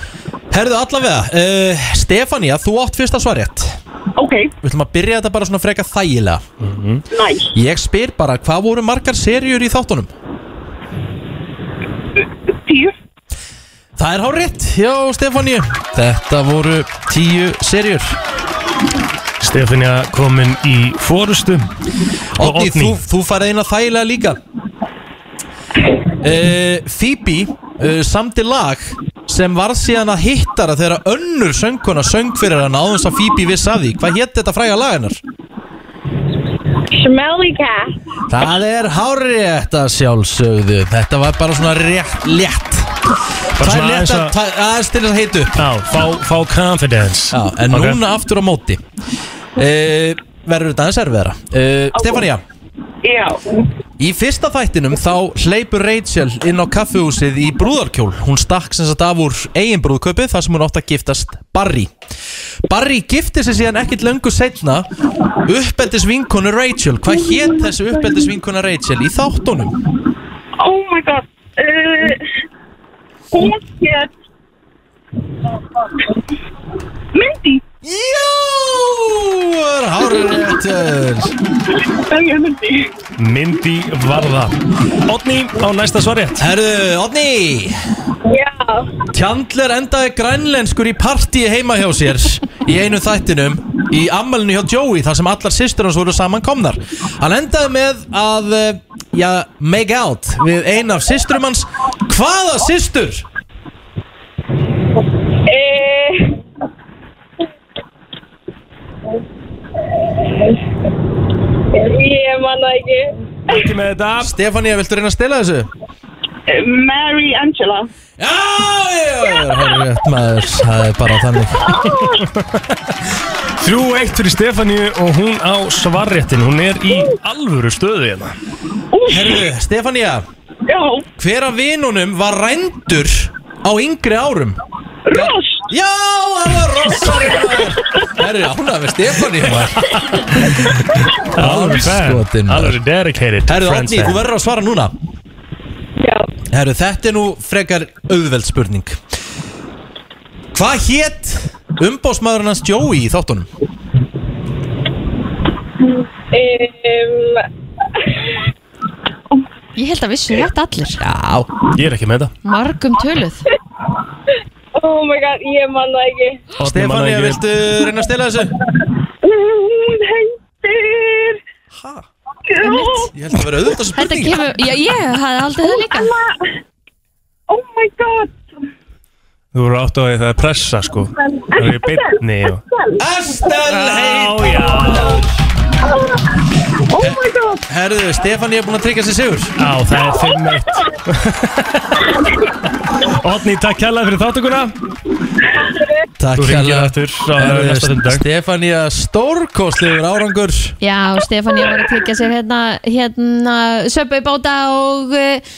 Herðu allavega, uh, Stefania, þú átt fyrsta svarjætt Ok, Við ætlum að byrja þetta bara svona freka þægilega næs. Ég spyr bara, hvað voru margar seríur í þáttunum? Tíu. Það er hár rétt, já Stefania Þetta voru tíu seríur Stefania komin í fórustu Og Otni, þú, þú farið eina þægilega líka. Uh, Phoebe uh, samdi lag sem var síðan að hittara þegar önnur söngkona söng fyrir hann áðins að Phoebe viss að því. Hvað hétt þetta fræga lag hennar? Smelly cat. Það er hárétt að sjálfsögðu. Þetta var bara svona rétt, létt. Bara Það er svona létt aðeins að, að- það- aðeins til þess að heita upp. Já, fá, fá confidence. Já, en Ok. núna aftur á móti. Uh, Verður þetta aðeins erfiðara. Uh, Stefania Já. Í fyrsta þættinum þá hleypur Rachel inn á kaffehúsið í brúðarkjól Hún stakk sem sagt af úr eigin brúðköpið þar sem hún átt að giftast Barry Barry gifti sig síðan ekkit löngu setna uppeldis vinkonu Rachel Hvað hét þessi uppeldis vinkona Rachel í þáttunum? Oh my god. Uh, hún hétt... Mindy. Jú, Það er Mindy. Mindy Varða Otni á næsta svarétt Herðu, Odni Já. Chandler endaði grænlenskur í partíi heima hjá sér í einu þættinum í ammælinu hjá Joey þar sem allar systur hans voru saman komnar hann endaði með að eh, já, make out við eina af systurum hans hvaða systur? Ég man það ekki. Ekki með þetta. Stefania, viltu reyna að stela þessu? Mary Angela. Já, já, það er rétt maður. Það er bara þannig. 3-1 fyrir Stefáníu og hún á svarréttin. Hún er í alvöru stöðu hérna. Herðu, Stefania Já, Hver af vinunum var rændur á yngri árum? Ross. Já, það var rossari maður Herðu, ánægð með Andskotin, maður. Alvöru dedicated friends Átni, þú verður að svara núna Já. Herru, þetta er nú frekar auðveld spurning Hvað hétt umbósmaðurinn hans Joey í þáttunum? Um, Ég held að vissu þetta allir Já Ég er ekki með þetta Margum töluð oh my god, ég man það ekki. Stefania, viltu reyna að stela þessu? Hún heitir... Ha? Einmitt. Ég held að vera auðvitað Þetta spurning kemur, já ég hafði aldrei það líka Oh my god. Þú voru átt á því það er pressa sko Það er í bytni. Estel heit Já, já Oh my god. Herðu, Stefania er búin að tryggja sér sigur. Já, það er 5-1 Otni, takk kærlega fyrir þáttökuna Takk á Herðu, næsta sunnudag. Stefania stórkostlegur árangur. Já, Stefán ég var að tryggja sér hérna, hérna söpau báta og uh,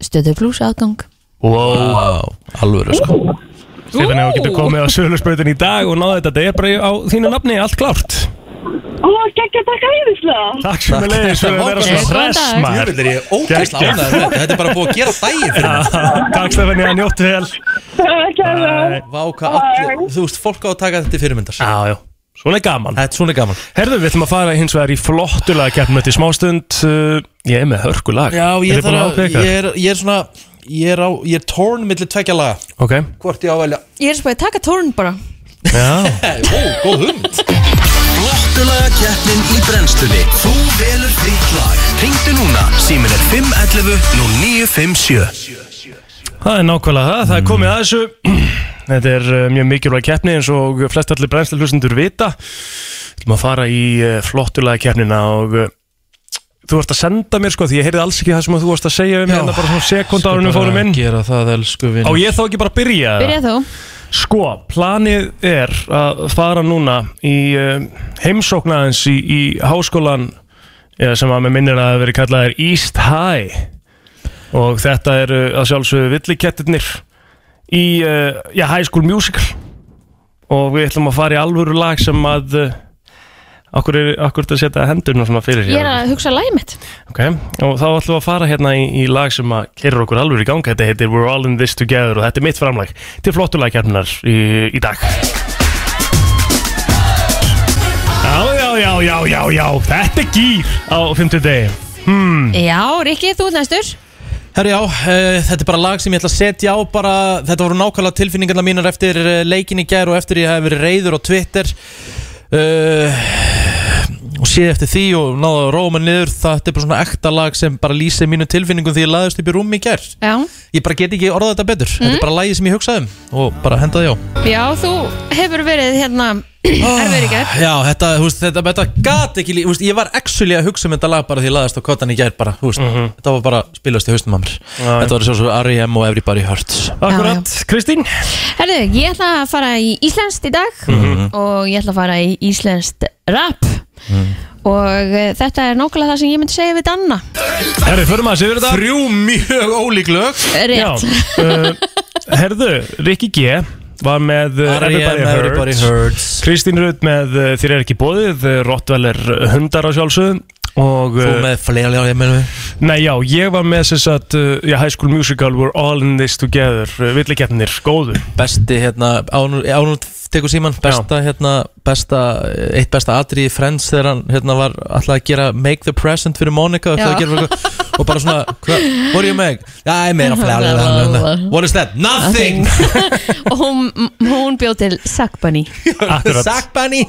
stöðu blús aðgang. Wow alvöru sko. Stefán, ef þú getur komið á söluspautin í dag og náði þetta, þetta er bara á þínu nafni allt klárt Ó, geggja takk æðislega. Takk sem með leiðis fyrir að vera svona hress maður. Jöfnvel er Geggjað. ánægður með þetta. Þetta er bara búið að gera daginn fyrir mig. Takk Stefán, ég njóttu vel. Takk hérlega. Vá, hvað allir, þú veist, fólk á að taka þetta fyrirmyndar. Já, já, svona er gaman. Þetta er svona gaman. Herðu, við ætlum að fara hins vegar í flottulega keppnum þetta í smástund. Uh, Ég er með hörkulag. Já, ég, að að, er, ég er svona Ég er, á, ég er torn millir tvekja laga. Ok, Hvort ég á að velja. Ég er spæðið að taka tórn bara. Já. Ó, góð hund Flottulaga keppnin í brennstunni Þú velur þitt lag. Ringdu núna, símin er 511 0957 Það er nákvæmlega það, það er komið að þessu. Þetta er uh, mjög mikilvæg keppni eins og flest allir brennslu hlustendur vita. Þú ætlum að fara í uh, flottulega keppnina og uh, þú varst að senda mér sko því ég heyrði alls ekki það sem þú varst að segja um hérna bara svona sekund árunum fórum inn. Gera það, elsku vinn Á ég þá ekki bara byrja? eða? Byrja þú Sko, planið er að fara núna í uh, heimsóknaðins í, í háskólan sem að með minnir að veri kallaðir East High. Og þetta eru að sjálfsögðu villikettirnir í uh, já, High School Musical. Og við ætlum að fara í alvöru lag sem að okkur er er að setja hendurna svona fyrir Ég er að hugsa lagið mitt. Okay. og þá ætlum við að fara hérna í, í lag sem að kerir okkur alvöru í ganga þetta heitir We're All In This Together og þetta er mitt framlag til flottulagkjarnar í, í dag. Já, já, já, já, já, já þetta er gýr á 50 degi Já, Rikki, þú ert næstur. Herri já, uh, þetta er bara lag sem ég ætla að setja á bara Þetta voru nákvæmlega tilfinningarna mínar eftir uh, leikin í gær og eftir ég hef verið reyður á Twitter uh, og séð eftir því og náða að róa mig niður þetta er bara svona ekta lag sem bara lýsir mínu tilfinningum því ég laðist upp í rúmi í Já, Ég bara get ekki orðað þetta betur. Þetta er bara lagið sem ég hugsaði um og bara henda því á. Já þú hefur verið hérna erfur í gær? Já, þetta, þú veist, þetta, þetta gat ekki lí, þú veist, Ég var actually að hugsa um þetta lag bara því ég laðist á kottan í gær bara, þú veist, Þetta var bara spilast í haustum að mér. Þetta var svo svo R.E.M. og Everybody Hurts. Akkurat, Kristín? Herðu, ég ætla að fara í Íslenskt í dag og ég ætla að fara í Íslenskt rap. Og uh, þetta er nákvæmlega það sem ég myndi segja við Danna. Herri, förum að sér þetta. Þrjú mjög ólík lög. Rétt. Uh, Herðu, Rikki G var með uh, R.E.M. Everybody Hurts. Kristín Rudd með uh, Þér er ekki bóðið Rottveller hundar á sjálfsögum og Þú uh, með fleira lega ég meðlum Nei, já, ég var með þess að uh, já, High School Musical We're All In This Together uh, Villikeppnir, góðu. Besti hérna, ánú, ánú tekur síman Besta hérna, besta Eitt besta atri í Friends þegar hann hérna var alltaf að gera Make the present fyrir Monica Já. að gera, Og bara svona, hva, what do you make? Já, ég meina fleira lega What is that? Nothing. Og hún, hún bjóð til Sack Bunny. Akkurat. Sack Bunny.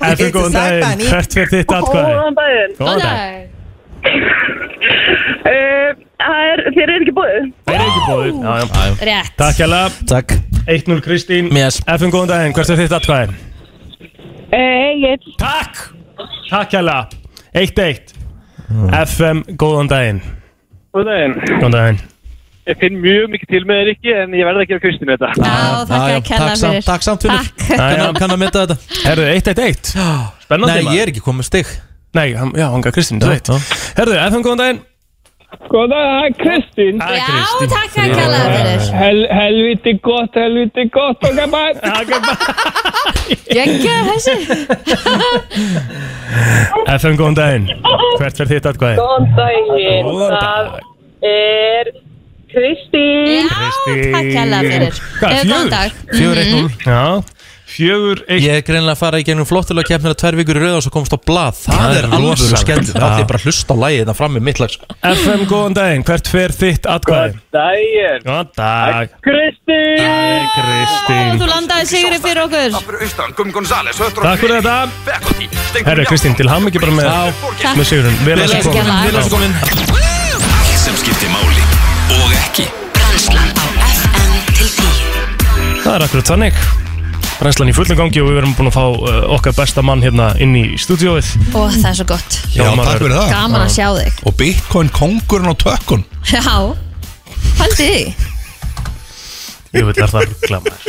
Eftir góðan daginn, hvert fyrir þitt atkvæði? Góðan daginn. Dag Uh, Það er, þér er ekki búið. Það er ekki bóðið Já, já. Rétt Takk hjá Takk 1-0 Kristín Yes. Eftir góðan daginn, hvert fyrir þitt atkvæði Egil. Takk Takk hérlega 1-1 FM, góðan daginn Góðan daginn. Góðan daginn Ég finn mjög mikið til með þér ekki en ég verði að gera Kristínu þetta. Já, þakka já, að kella takk samt- fyrir takk samt fyrir. Takk. Kann, kann að mynda þetta Herðu, 1-1-1 Spennandi Nei, maður. ég er ekki komið stig Nei, hann, já, hann gaf Kristín, þú veit Herðu, FM, góðan daginn Góðan dag, Kristín. Hæ, Já, Kristín. takk að kella fyrir Hel, helviti gott, helviti gott og gaman. Gekka þessi FM, góðan daginn Hvert fer þitt atkvæði? Góðan daginn, Góðan það dag. er Kristín. Já, takk kella fyrir Hvað, Eh, Góðan fjögur? dag Fjögur eitt núl Já, fjögur, eitt Ég er greinlega að fara í gegnum flottulega keppnir að tvær vikur í rauð og svo komst á blað Það, Það er er alveg skemmt Það er bara að hlusta á lægið þetta fram með mitt lag sko. FM, góðan daginn Hvert fer þitt atkvæði? daginn. Góðan dag Kristín. Æ, Kristín Þú landaði sigri fyrir okkur Takk fyrir þetta Herru, Kristín, til ham ekki bara með, Takk. með sigurinn Vel að að komin. Vel að komin Allt sem skiptir máli og ekki Brænslan á FM til 10 Það er akkurat þannig Brænslan í fullum gangi og við erum búin að fá uh, okkar besta mann hérna inn í stúdióið Ó, það er svo gott. Já, takk fyrir það. Gaman að sjá þig. Og Bitcoin kongurinn á tökkun Já, haldi því. Ég vil er það ruggla maður.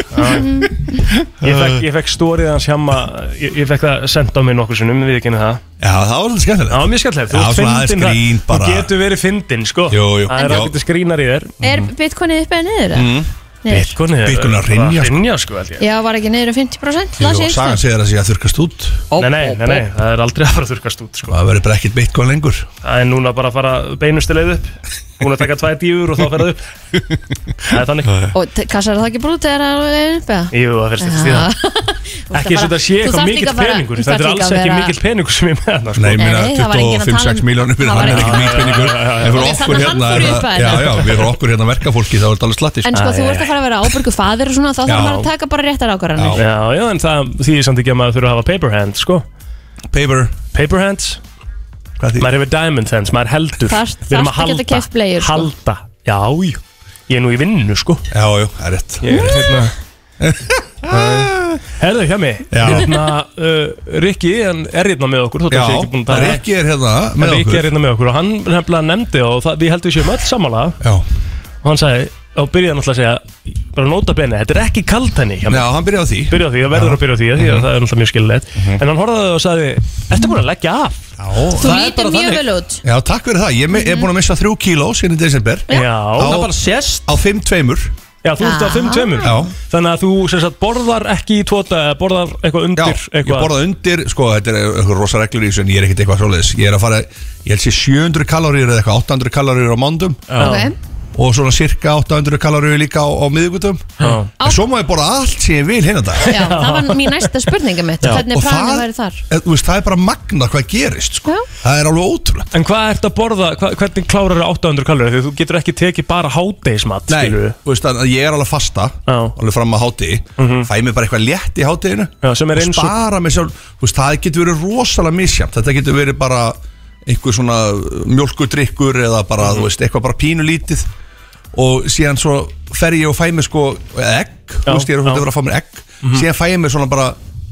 Ég fekk, ég fekk stórið hans hjamma Ég, ég fekk það sendt á mig nokkur sinnum Við ekki það. Já, það var svolítið skemmtilegt. Það var mjög skemmtilegt. Já, bara. Þú getur verið fyndin sko. Jú, jú. Það er Já. ágætið skrínar í þér. Er bitcoinið uppið niður? Mm. Bitcoin er Bitcoin er að hrynja, sko. hrynja sko held ég. Já, var ekki niður um 50% Jú, og sagan segir að sé að þurkast út. Staðar? Nei, nei, nei, nei, það er aldrei að fara að þurkast út sko. Það verður bara ekkert Bitcoin lengur. Það er núna bara að fara beinustu leið upp. Hún að taka tvær dífur og þá fer það upp. Það er þannig. Og t- kassar það ekki brútið er það upp eða? Jú, það fyrst eftir stíða Ekki eins og þetta sé eitthvað mikill peningur. Þetta er alls ekki mikill peningur sem ég með þarna sko. Nei, tala 25-6 um- miljónir fyrir hann er ekki mikið peningur. En fyrir Nei, okkur hérna. Já, já, við fyrir okkur hérna verkafólki þá er þetta alveg slatti En sko. sko, þú ert að fara að vera ábyrgu fadir og svona Þá þarf maður að taka bara réttar ákvarðanir. Já. Já, en það þýðir samt ekki að maður þurfa að hafa paper hands, sko. Paper, Paper hands, maður hefur diamond hands, maður heldur. Við erum að sko. Halda, já, Ég er nú í vinnu, sko. Já, já, það er rétt. Er hérna Herðu, hjá mig. Já. Hérna, uh, Rikki, hann er hérna með okkur þótt Já, hann sé ekki búinn að það er hérna með Rikki er hérna með okkur og hann nefnilega nefndi og það, við heldum við séum öll sammála. Já, og hann sagði, og byrjaði náttúrulega að segja bara nota bene, þetta er ekki kalt henni hjá mig já hann byrjaði á því. Byrja á því, það verður að byrja á því, því að það er náttúrulega mjög skilulegt Mhm. en hann horfði og sagði, ertu búin að leggja af? Já, Þú Það er lítur bara mjög þannig. vel út. Já takk fyrir það. Ég me- er búin að missa þrjú kíló síðan í desember. Já, Það bara sést. Á 5-2 já þú ert á Já. 5-2 Já. Þannig að þú sem sagt, borðar ekki í tóta eða borðar eitthvað Já, undir ég eitthvað? borða undir, sko, þetta er eitthvað rosa reglur í þessu en ég er ekkert eitthvað svoleiðis. Ég er að fara, ég held sér 700 kaloríur eða eitthvað 800 kaloríur á mándum Ok og svona cirka 800 kaloríur líka á, á miðugutum Já. En svo má ég borða allt sem ég vil hérna dag. Já, það var mín næsta spurninga mitt Hvernig það, væri þar? eh, þú veist, það er bara magna hvað gerist, sko. Já. Það er alveg ótrúlegt. En hvað ert að borða, hva, hvernig klárar þú 800 kalori? Því þú getur ekki tekið bara hádeismat, Nei, þú veist, að ég er alveg fasta Já. Alveg fram að háti fæ mér bara eitthvað létt í hátiðinu Já, sem er og eins og- spara mig sjálf. Þú veist, það getur verið rosalega misjæmt þetta getur verið bara einhver svona mjölkudrykkur eða bara, Mhm. þú veist, eitthvað bara pínulítið og síðan svo fer ég og fæ mér sko egg, þú Já, veist, ég er já. Mhm. að vera að fá mér egg síðan fæ ég mér svona bara,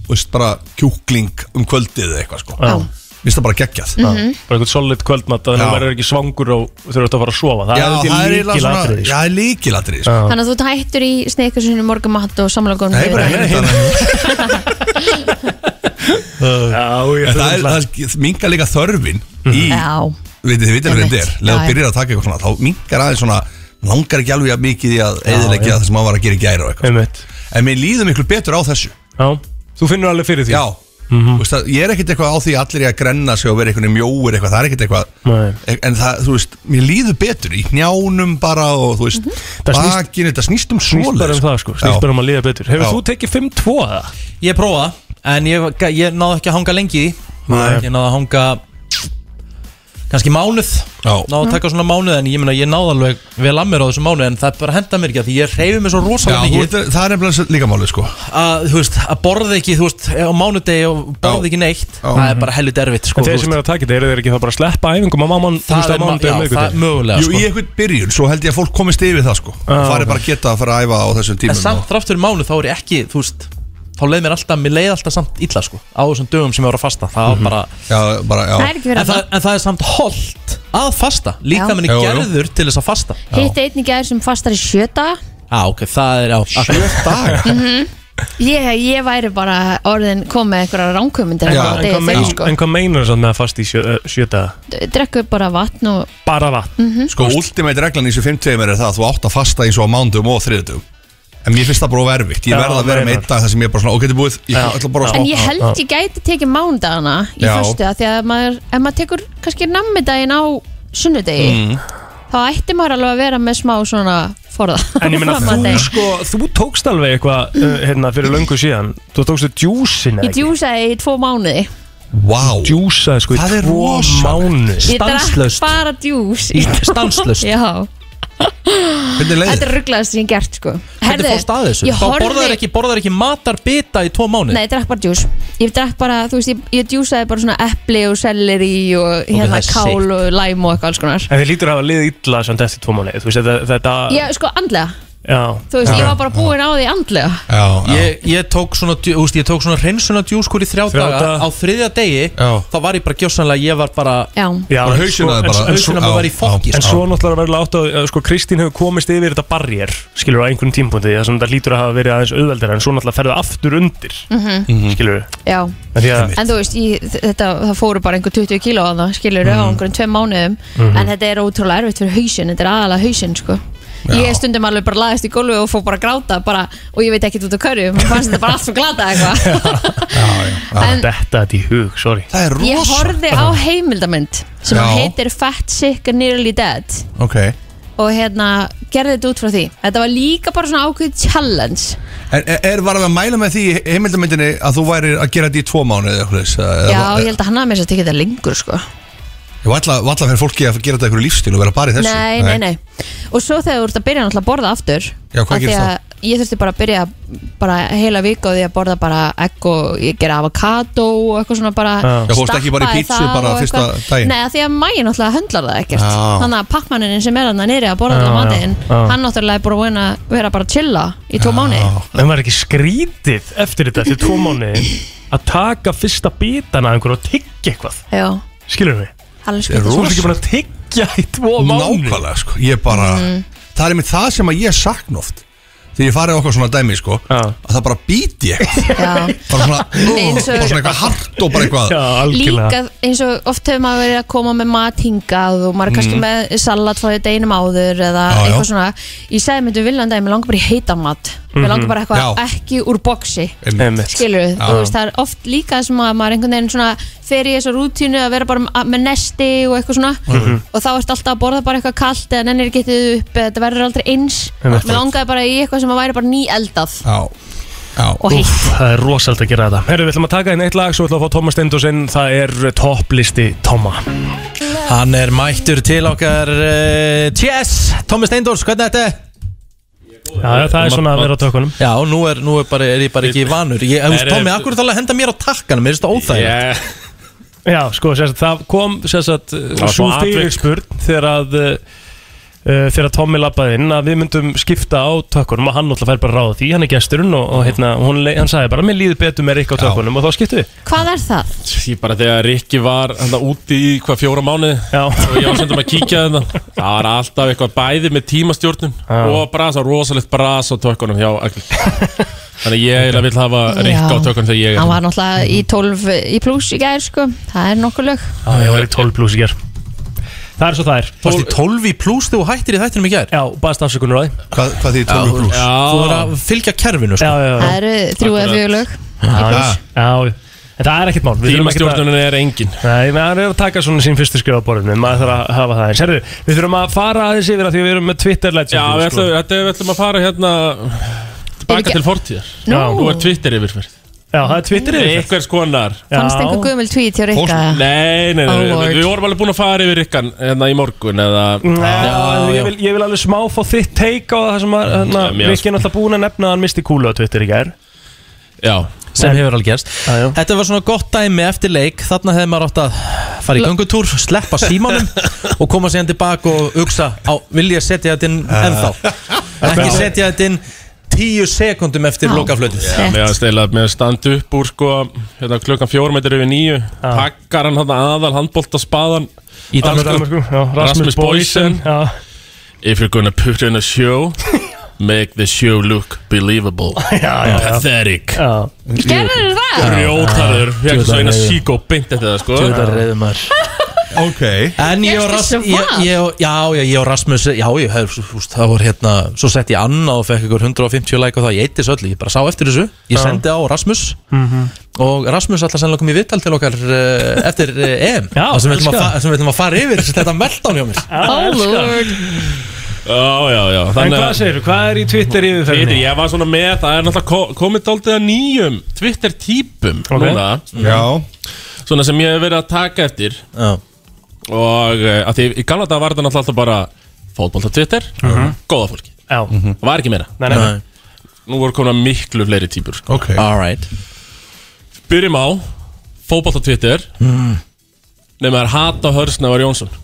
veist, bara kjúkling um kvöldið eða eitthvað sko Já. Mér finnst það bara geggjað Mhm. Bara eitthvað solid kvöldmat að Já. þú verður ekki svangur og þurft að fara að sofa Það Já, er það er ekki eiginlega svona, líkilatrið já, líkilatrið sko. Þannig að þú hættur í sneikursinu morgumatt og samlokunum Nei, bara hérna Já, það, er, það mingar líka þörfin í, Já, vitið þið hvað Einmitt. þetta er Já, já. byrjar að taka eitthvað svona þá mingar aðeins svona langar ekki alveg jafn mikið í að eðilegja það sem maður var að gera í gæra og eitthvað Einmitt. en mér líður miklu betur á þessu. Já, þú finnur alveg fyrir því? Já, Þú veist, að, ég er ekkert eitthvað á því að allir ég að grenna sig og vera einhvern mjóir eitthvað, það er ekkert eitthvað. Nei. en það, þú veist, mér líður betur í njánum bara og þú veist Það snýst- bakinu, þetta snýst um Snýst bara um það sko, snýst bara um að líða betur. Hefur Já. þú tekið 5-2 eða? Ég prófa En ég, ég náði ekki að hanga lengi. Ég náði að hanga kannski mánuð Já. Náði að taka svona mánuð En ég, meina, ég náði alveg vel að mér á þessu mánuð En það bara henda mér ekki af Því ég reyfi mig svo rosalega mikið það er nefnilega líka málið sko að, veist, að borða ekki þú veist, á mánudegi og borða Já. ekki neitt Já. Það er bara helvit erfitt sko, En þeir sem eru að taka þetta, eru þeir ekki þá bara að sleppa æfingum á máman Það er, er mögulega sko. í einhvern byrjun, svo held ég að fólk komist yfir það sko Já, og fari ok. bara að geta að fara að æfa á þessum En tímum samt og... þrátt fyrir mánuð þá er ekki Þú veist, þá leið mér alltaf, mér leið alltaf samt illa sko á þessum dögum sem ég var að fasta. Það var bara, Já, bara, já. Það er ekki fyrir en, það, það en það er samt holdt að fasta. Líka Já. minni Jú, jú. gerður til þess að fasta. Hitt einnig gæður sem fastar í sjöta Já, ok, það er á Sjö daga? Ég, ég væri bara orðin kom með einhverja ránkumundir Já, En hvað, mein, en hvað meinar það með að fast í sjö, uh, sjöta? Drekku bara vatn og Bara vatn. Sko, ultimate reglan í þessu 50 er það að þú átt að fasta eins og á mándum og þriðdum En mér finnst það bara verfitt Ég Já, verð að vera með einn dag þar sem ég er bara svona Ok, þetta er búið, ég Já. ætla bara að En smá ég held ég gæti tekið mándagana í Já. föstu að því að maður, ef maður tekur kannski nammidaginn á sunnudegi Mm. þá ætti maður alveg að vera með smá svona forða En ég meina þú degi. sko, þú tókst alveg eitthvað uh, hérna fyrir löngu síðan Þú tókstu djúsin Ég djúsaði í tvo mánuði Vá Djúsaði sko í Það er tvo rosalegt. mánu Ég drakk Stanslaust. bara djús Stanslust Já, Hvernig leið þetta er rugglaðast sem ég gert sko. Hvernig fórst að þessu? Þá horfði borðar ekki, borðar ekki matarbita í tvo mánu Nei, ég drakk bara djús. Ég drakk bara, þú veist, ég, ég djúsaði bara svona epli og selleri og hérna það er kál sick. og læm og eitthvað alls konar. En þið lítur að hafa liðið illa samt eftir tvo mánu Þú veist þetta, þetta Já, sko, andlega Þú veist, ég var bara búin á því andlega. Já, já. Ég, ég tók svona, djú- þú veist, ég tók svona hreinsuna djúskur í þrjá Þrjá daga. daga. Á þriðja degi, Já. þá var ég bara gjósanlega Ég var bara, Já, já Bara en hausinn svo- á þér en- bara. en- hausinn að Já, maður var í fokki En sko. svo náttúrulega verður átt að, sko, Kristín hefur komist yfir þetta barriér, skilur á einhvern tímpúndi, það sem þetta lítur að hafa verið aðeins auðveldir, en svo náttúrulega ferðu aftur undir, Mhm. skilur já. Því að, En þú veist, ég, þetta, það fóru bara einhver 20 kíló á það, skilur á einhverjum tveim mánuðum. En þetta er ótrúlega erfitt fyrir hausinn, þetta er aðalega hausinn, sko Ég stundum alveg bara laðist í gólfi og fór bara að gráta bara, og ég veit ekkert út á hverju, mér fannst þetta bara allt svo glata eitthvað. Þetta er í hug, sorry. Það er ég rosa horfði á heimildamönd sem Já. heitir Fat, Sick and Nearly Dead. Ok. Og hérna gerði þetta út frá því. Þetta var líka bara svona ákveð challenge. En er, er var að mæla með því í heimildamyndinni að þú væri að gera þetta í tvo mánuði eða eitthvað Já, ég held að hann hafði með þess að tekja þetta lengur, sko Ég var alltaf, var alltaf fyrir fólki að gera þetta eitthvað lífstíl og vera bara í þessu Nei, nei, nei Og svo þegar þú ert að byrja náttúrulega að borða aftur Já, hvað af því gerist að Ég þurfti bara að byrja bara heila viku á því að borða bara egg og ég gera avokado og eitthvað svona bara Já. Já, fórstu ekki bara í stappa pítsu það bara og fyrsta eitthvað. daginn? Nei, af því að mægin náttúrulega höndlar það ekkert Já. Þannig að pakkmannin sem er hann nýri að borða Já, allan matinn já, já. Hann náttúrulega er bara búin að vera bara að chilla í tvo mánu En var ekki skrítið eftir þetta, eftir tvo mánu, að taka fyrsta bitana af einhverju og tyggja eitthvað, Já, skilur við? Er Þú ert ekki bara að tyggja í tvo mánu. Nákvæmlega sko Ég bara Mhm. Það er einmitt það sem að ég sakna oft Þegar ég farið okkar svona dæmi sko Já. Að það bara býti ég Já Bara svona, Eins og- bara svona eitthvað hart og bara eitthvað Já, algjörlega. Líka eins og oft hefur maður verið að koma með mat hingað og maður er kannski með salat frá því deginum áður eða Mhm. Já, já. eitthvað svona Ég sagði myndi viljandi að mér langar bara í heitan mat Mér langar bara eitthvað Mhm. Já. ekki úr boxi Einmitt. Einmitt. skilur við, þú veist það er oft líka sem að maður einhvern veginn svona fer í þessu rútínu að vera bara með- með nesti og eitthvað svona Mhm. og þá ert alltaf að borða bara eitthvað kalt eða nennir getið upp eða þetta verður aldrei eins Einmitt. mér langaði bara í eitthvað sem að væri bara ný eldað Já Já. Og heitt. Úff, það er rosalega að gera þetta. Herru, við ætlum að taka inn eitt lag Svo við ætlum að fá Thomas Stendos inn Það er topplisti Toma Hann er mættur til okkar uh, Tjess, Tómi Steindors, hvernig er? Þetta? Já, já, það er svona að vera á tökunum. Já, nú er, nú er, bara, er ég bara ekki vanur. Ég, þú veist, Nei, nei, Tómi, akkur er það að henda mér á takkanum? Mér finnst það óþægilegt. Yeah. Já, sko, sérst, það kom sérst, svo smá atvik. fyrirspurn þegar að uh, þegar Tommy lappaði inn að við myndum skipta á tökkunum og hann náttúrulega fær bara ráða því, hann er gesturinn og, og hérna, hún, hann sagði bara, mér líður betur með Rikka á tökkunum. Og þá skiptum við. Hvað er það? Ég bara þegar Rikki var hann úti í hvað fjóra mánuði Já, og ég var sendum að kíkja þetta. Það var alltaf eitthvað bæði með tímastjórnum Já. og brasa, rosalegt bras á tökkunum hjá Agli. Þannig að ég vil hafa Rikka á tökkunum þegar ég er hann var náttúrulega í 12 í pluss í gær sko, það er nokkuð lög. Já, Það er svo það er. Varst í 12 í pluss þegar þú hættir í þættinum í gær? Já, baðast afsökunur á því Hvað, hvað því 12 pluss? Þú er Já, að fylgja kerfinu sko. Já, já, það já, eru þrjú eða fjögur lög Já, já En það er ekkert mál. Tímastjórnunin er engin. Nei, maður er að taka svona sín fyrstu skrifa á borðinu. Maður þarf að hafa það eins. Herru, við þurfum að fara aðeins yfir að því við erum með Twitter legend Já, við ætlum, þetta, við ætlum að fara hérna Baka til fortíðar. Nú. Er Twitter yfirferð Já, það er Twitter yfir. Einhvers konar. Fannst einhver guðmjöld tweet hjá Rikka? Nei, nei, nei, Oh, nei, Lord. við vorum alveg búin að fara yfir Rikkan hérna í morgun eða Já, já. ég, vil, ég vil alveg smá fá þitt take á það sem að hérna, Já, mér- Rikki er náttúrulega búin að nefna að hann misti kúlu á Twitter í gær. Já, sem hefur alveg gerst. Já, já. Þetta var svona gott dæmi eftir leik. Þarna hefði maður átt að fara í göngutúr Sleppa símanum og koma síðan tilbaka og hugsa á, Vil ég setja þetta inn ennþá? Ekki setja þetta inn tíu sekundum eftir Já, með að stela með að standa upp úr sko hérna klukkan fjórum meitur yfir nýju pakkar hann hann aðal handbólta spaðan Í Danmörku, já, Rasmus Boysen. If you're gonna put in a show make the show look believable. Já, já, já. pathetic. Gerður það? Rjótarður, fekk svo eina síkó beint eftir það sko. Tjóðar reyðum maður Ok. En ég og, Ras, Fékkstu ég, ég, og- já, já, ég og Rasmus Já, ég hef, veist, það voru hérna Svo sett ég Anna og fekk ykkur 150 like og það Ég eitti þessu öllu, ég bara sá eftir þessu. Ég sendi á Rasmus. Og Rasmus alltaf sennilega kom í viðtal til okkar uh, Eftir uh, EM. Já, Það sem við ætlum að, elska. fa sem við ætlum að fara yfir Þetta meltdown hjá mér. Oh lord. Já, já, já. En hvað að segir hvað er í Twitter Twitter, yfirferðinni? ég var svona með, það er náttúrulega ko- komið dálítið að nýjum Twitter-típum Ok. núna. Já. Svona sem ég hef verið að taka eftir. Já, Og uh, að því í gamla dag var þetta náttúrulega alltaf bara Fótbolta Twitter, góða fólki. Já, Það var ekki meira. Nei, nei, nei, Nú voru komin miklu fleiri típur sko. Ok. Alright Byrjum á Fótbolta Twitter. Nefnum það er Hata Hörsnevar Jónsson.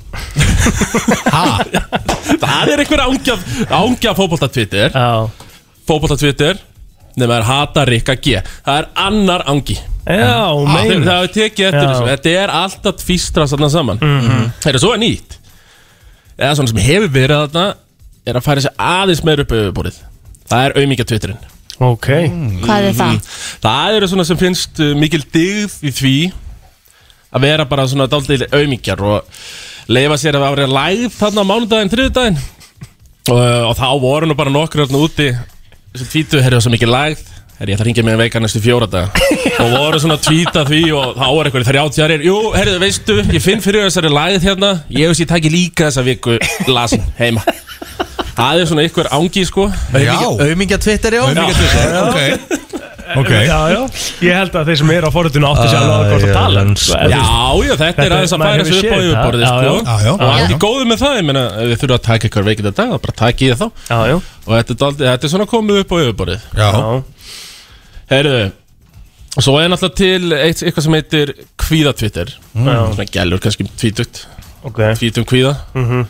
Það er einhver ángja Ángja fótbolta Twitter. Já, Fótbolta Twitter Nefnum það er Hata Rikka G. Það er annar ángi já, Það meina það er tekið eftir Já. þessu. Þetta er alltaf tvístra saman saman. Það er svo er nýtt? Eða svona sem hefur verið þarna Er að færa sig aðeins meður upp auðvörið Það er auðmíkja Twitterinn. Ok, Hvað er það? Það eru svona sem finnst uh, mikil digð í því að vera bara svona dálítið auðmíkjar og leifa sér að vera lægð þarna á mánudaginn, þriðudaginn og, uh, og þá voru nú bara nokkur þarna úti sem tvítu, herri það svo mikil lægð herri ég ætla að ringja mig en veika næstu fjóra dag og voru svona að tvíta því og þá er eitthvað þrjáttjarir, jú, herri veistu ég finn fyrir þessari lægð hérna. Ég veist ég taki líka þessa viku lasin heima. Það er svona eitthvað ángi sko. Já. Aumingja Twitter, já. Auðvitað Twitter Ok Ok já, já Ég held að þeir sem eru á forutinu áttu sér alveg að hvort að tala um. sko. Já, já, þetta er er- aðeins að færa sig upp á þetta. sko. Já, já. Já, já. Og allt í góðu með það, ég meina, ef þið þurfa að taka ykkur veikið þetta dag, þá bara takið þið þá Já, já, Og þetta er, þetta er svona komið upp á yfirborðið Já já, Heyrðu, svo er náttúrulega til eitt, eitthvað sem heitir kvíðatwitter já, Svona gælur kannski tvítugt, tvítum kvíða Mhm.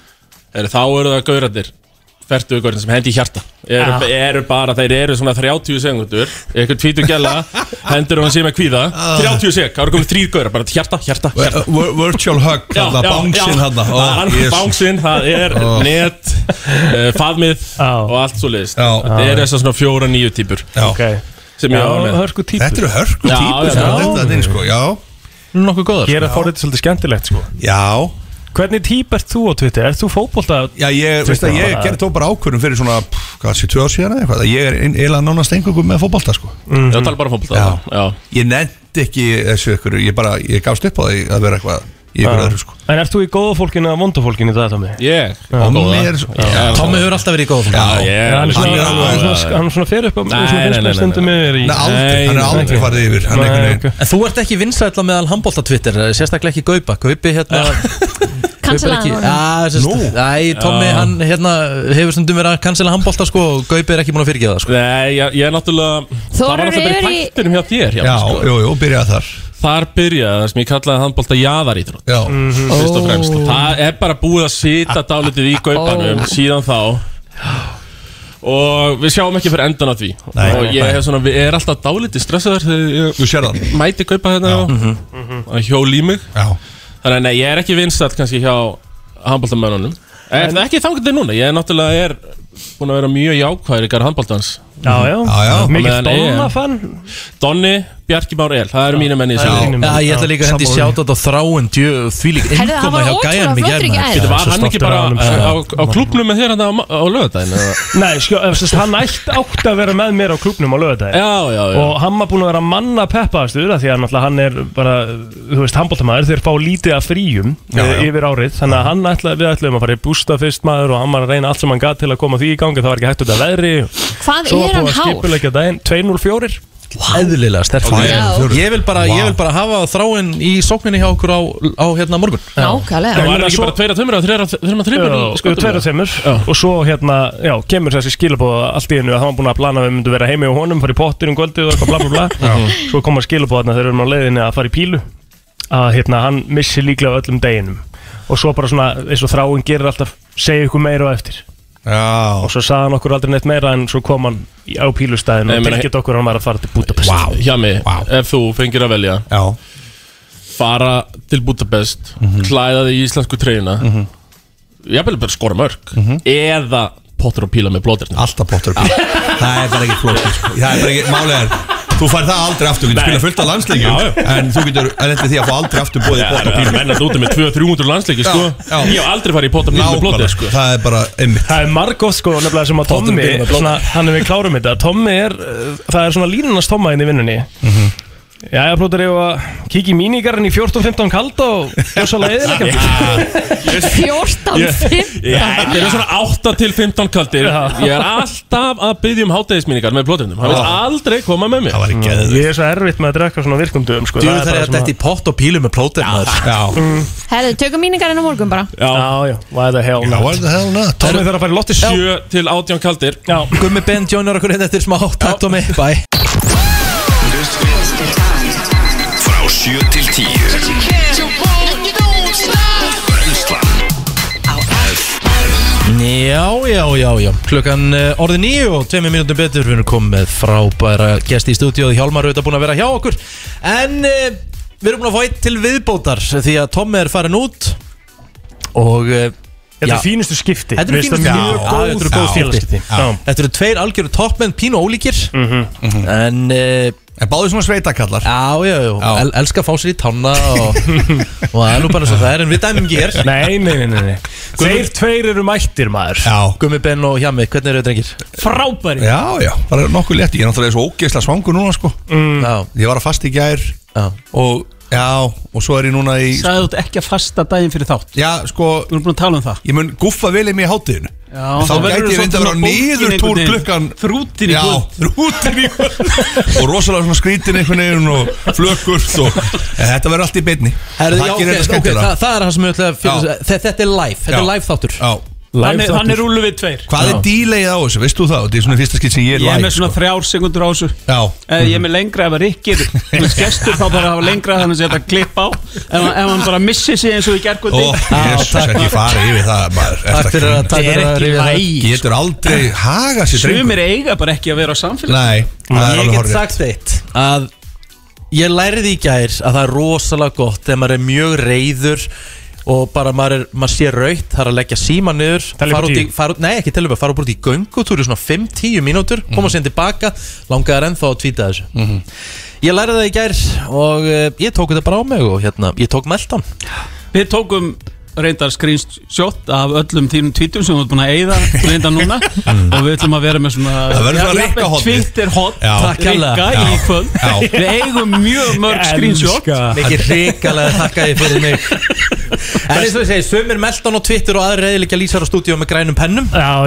Þá eru það gauratir Ykkur sem hendi í hjarta. Eru, eru bara, þeir eru svona 30 segundur Eitthvað tvítum gæla Hendur hún sér með kvíða. 30 sek, þá eru komið þrýr gaurar Bara hjarta, hjarta, hjarta. Vir- Virtual hug bánsinn Það er bánsinn, það er net uh, Faðmið Já. og allt svo liðist Já. Þetta er þessar svona fjóra nýju típur Já. Ok. Sem ég var með. hörku típur. Þetta eru hörku sem já. þetta er sko Já. Nokkuð góðar Gera forutinu svolítið skemmtilegt sko. Já Hvernig típ ert þú á Twitter? Ert þú fótbolta? Já, ég, veist að ég gerði tó bara ákvörðum fyrir svona, pff, hvað sé, tvö ár síðan eða eitthvað að Ég er eiginlega nánast einhverjum með fótbolta, sko Ég tala bara fólk Já. Já. Ég nefndi ekki þessu ykkur, ég bara, ég gafst upp á því að vera eitthvað í ykkur öðru, sko. En ert þú í góða fólkinu eða vonda fólkinu í það, Tommy? Ég? Góða. er Já, Tommy hefur alltaf verið í góð Já, ég Já, hann er svona, Hann er svona, hann er svona fyrir upp á Nei, svona nei, finnst nei, mér stundum yfir í Nei, aldrei, hann er Nei, aldrei nei. farið yfir Nei, En þú ert ekki vinsætla meðal handbólta Twitter Sérstaklega ekki Gaupa. Gaupi hérna er hann Æ, Tommy hann hérna hefur stundum verið að cancela handbólta sko og Gaupi er ekki búin að fyrirgefa það sko. Nei, ég, ég er náttúrulega Það þar byrjaði það sem ég kallaði handbólta jaðaríþrótt. Já, Fyrst og fremst. Og Það er bara búið að sita dálítið í gaupanum Ó. síðan þá. Og við sjáum ekki fyrir endan á því. Nei, Og ég er, svona, ég er alltaf dálítið stressaður Þegar ég það. mæti gaupa hérna og hjól í mig. Já, Þannig að nei, ég er ekki vinsall kannski hjá handbóltamönnunum En ekki þangandi núna, ég er náttúrulega er búin að vera mjög jákvæður garð handbóltans Já, já, Já, já. Mikið Donna fann Donni, Bjarki Már El, það eru mínu menni Það er. Já, ég ætla líka að hendi sammála. sjátt á þráin Því lík Herðu, innkoma var hjá ótrúlega gæjanum í flottur í gerð gær. Þetta var hann ekki bara honum, á, sko. á, á klubnum með þér hann á, á lögadaginn eða? Nei, sko, ef þess að hann ætti átt að vera með mér á klubnum á lögadagi Já, já, já Og hann var búin að vera manna peppaðastur Því að náttúrulega hann er bara, þú veist, handbóltamæður Þeir fá lítið af fríum Já, eh, já. yfir árið Þannig að hann ætlaði, við ætlaðum að fara í bústa fyrst maður Og hann var að reyna allt sem hann gat til að koma því í gangi Það var ekki hægt út af veðri Hvað Svo er var hann búið að hár? skipulegja daginn 204 Eðlilega sterk Já. Ég vil bara, ég vil bara hafa þráin í sókninni hjá okkur á, á hérna morgun. Nákvæmlega. Það var ekki svo- bara tveira tömur og þreira Já, sko, tveir og þeimur Já. og svo hérna, já, kemur þessi skilabóð allt í einu að hann var búin að plana að við myndum vera heimi á honum, fara í pottir um kvöldið og eitthvað bla bla bla. Svo koma skilabóðna þegar við erum á leiðinni að fara í pílu að hérna, hann missi líklega öllum deginum. Og svo bara svona, eins og þráin gerir alltaf segja ykkur meira og eftir Já og svo sagði hann okkur aldrei neitt meira en svo kom hann í- á pílustæðin Nei, og meina- tilgjönd okkur að hann var að fara til Budapest Wow. Hjá mig, ef þú fengir að velja Já. Fara til Budapest Mhm. Klæða þig í íslensku treyjuna mm -hmm. Ég vil bara skora mörg Eða pottur og píla með blóðirni Alltaf pottur og píla Það er bara ekki flókið sko. Það er bara ekki, málið er Þú fær það aldrei aftur, þú getur spilað fullt af landsleikjum Já, já. En þú getur, en þetta er því að fá aldrei aftur búið í pott og píla Menn að úti með 200-300 landsleiki sko. Já, já. Ég hef aldrei farið í og píla með blóðir sko. það er bara einmitt Það er margótt sko nefnilega sem að Tommy er við klárum þetta Tommy er, uh, það er svona línunast Tomma inn í vinnunni Mhm. Jæja, plótur ég að kíkja í mínigarinn í 14-15 kalda og gjössalega eðilegja 14, Ég- 15 Já, þetta er svona 8 til 15 kaldir. Ég er alltaf að byggja um hátegisminningar með blóðirnum Það vil aldrei koma með mér. Það var ekki geðið Ég er svo erfitt með að drekka svona virkundum sko, er er sem þetta í pott og pílu með maður. Já, Herðu, tökum míningarinn á morgun bara. Já, Já, já, why the hell já, not? what the hell not? Tommy þarf að fara í lotti 7 til 18 kaldir. Já, Gummi Ben 7 til 10 Brennslan Já, já, já, já. Klukkan uh, orðið nýju og tveimur mínútum betur. Við erum komið með frábæra gesti í stúdíóð Hjálmar er auðvitað búin að vera hjá okkur. En uh, við erum búin að fá eitt til viðbótar Því að Tommi er farin út Og uh, Þetta er fínustu skipti. Þetta eru fínustu- skipti. Já. Þetta eru tveir algjöru toppmenn, pínu ólíkir. En uh, En báðu svona sveitakallar. Já, já, já, Já. El, elska að fá sér í tanna og, og það er nú bara svo það er en við dæmum ekki hér. Nei, nei, nei, nei, nei. Þeir tveir eru mættir maður. Já, Gummi Ben og Hjami, hvernig eru þetta drengir? Frábæri já, já, bara nokkuð létt Ég er náttúrulega svo ógeðslega svangur núna sko. Já, Ég var að fast í gær já. og já, og svo er ég núna í Sæðu þú ekki að fasta daginn fyrir þátt? Já, sko, Við erum búin að tala um það. ég mun guffa vel í mig í hátíðinu Þá gæti ég þú reynda að vera svolítið niður bólgin túr klukkan Þrútin í kvöld. Og rosalega svona skrítin einhvern veginn og flökkurt og en Þetta verður allt í beinni. Það er það sem ég ætla að þetta, er live, þetta er live þáttur. Já Þannig, þannig rúlu við tveir. Hvað er díleið á þessu, veist þú það? Þetta er svona fyrsta skitt sem ég er Ég er með svona sko. þrjár sekundur á þessu. Já, Eða ég er með lengra ef að Rikki er með gestur þá bara að hafa lengra þannig að þetta klippa á. Ef, ef hann bara missi sig eins og í ó, gerkvöldi jésus, ekki fara yfir það maður. Takk Ertu fyrir að að- takk Það er ekki það. læg Getur aldrei haga sér Sumir eiga bara ekki að vera á samfélag Nei, það Ég get sagt eitt að ég læriði í gær að það er rosalega gott þegar maður er mjög reyður og bara maður, er, maður sé raut það er að leggja síma niður fara út í, fara, út- Nei, ekki upp, fara út í göngutúri svona 5-10 mínútur koma sér tilbaka, langaði ennþá að tvíta þessu. Ég læriði það í gær og uh, ég tók þetta bara á mig og hérna, ég tók meldan Við tókum reyndar screenshot af öllum þínum tweetum sem við erum búin að eyða reynda núna. Og við ætlum að vera með svona Það verður svona jafnvel Rikka-hornið. Twitter hot Já. Takk Rikka kærlega. í kvöld. Við eigum mjög mörg screenshot. Mikið hrikalega þakka ég fyrir mig. En eins og ég segi, sömur meldan á Twitter og aðri reyðilega lýsar á stúdíu með grænum pennum. Já,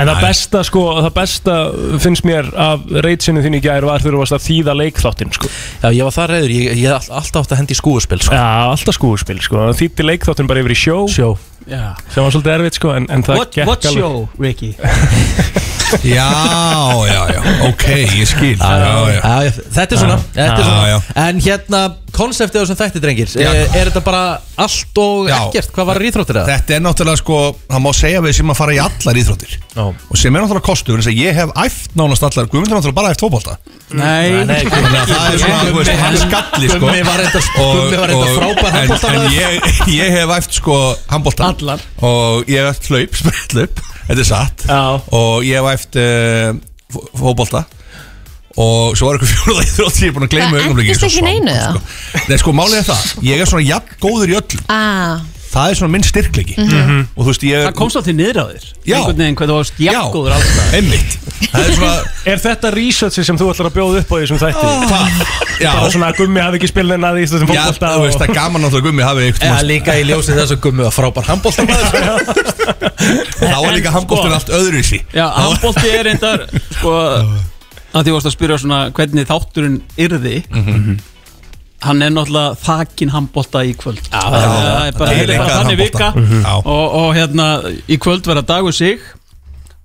En það besta sko, það besta finnst mér af reytsinu þín í gær var þegar þú varst að þýða leikþáttin sko. Já, ég var það reyður, ég, ég hef alltaf átt að hendi í skúuspil sko. Já, alltaf skúspil sko, þýtti leikþáttin bara yfir í sjó Sjó Já. sem var svolítið erfitt sko, en, en það What, gekk what show, Ricky? Já, já, já, ok, ég skil Já, já, Já, þetta er svona, þetta er Já, svona. já. En hérna, konseptið á þessum þætti drengir Já. er, er þetta bara allt og Já. ekkert? Hvað var íþróttir það? Þetta er náttúrulega sko, það má segja við sem að fara í allar íþróttir Já. Og sem er náttúrulega kostur, þess að ég hef æft nánast allar Guðmundur er náttúrulega bara æft fótbolta Nei, Nei, Þannig að það er svona, þú veist, hann er skalli sko Gummi var reyndar- Gummi var reyndar frábær en, handboltamaður. en ég, ég hef æft sko handbolta Allar. Og ég hef æft hlaup, sprettlaup Þetta er satt Já. Og ég hef æft uh, fótbolta Og svo var eitthvað fjóruða íþrótt ég er búin að gleyma Það er svo ekki neinu, sko. Nei sko, málið er það Ég er svona jafn góður í öllum Ah, Það er svona minn styrkleiki. Og þú veist, ég það komst til niður á þér Já. Einhvern veginn hvað þú varst Já, jafngóður alltaf einmitt. Það er svona Er þetta researchi sem þú ætlar að bjóða upp á í þessum þætti? Hvað? Já, Bara svona að gummi hafi ekki spilin að því í þessum já fótbolta þú veist, það er gaman náttúrulega gummi hafi Eða eitthvað líka í ljósið þess að Gummi var frábær handbóltamæður Þá er líka handbóltin allt öðru í sí Já, handbólti er reyndar sko, að því varst að spyrja svona hvernig þátturinn yrði hann er náttúrulega þakin handbólta í kvöld. Já, það er bara, er bara þannig vika. Handbolta. Já. og, og hérna í kvöld verða Dagur Sig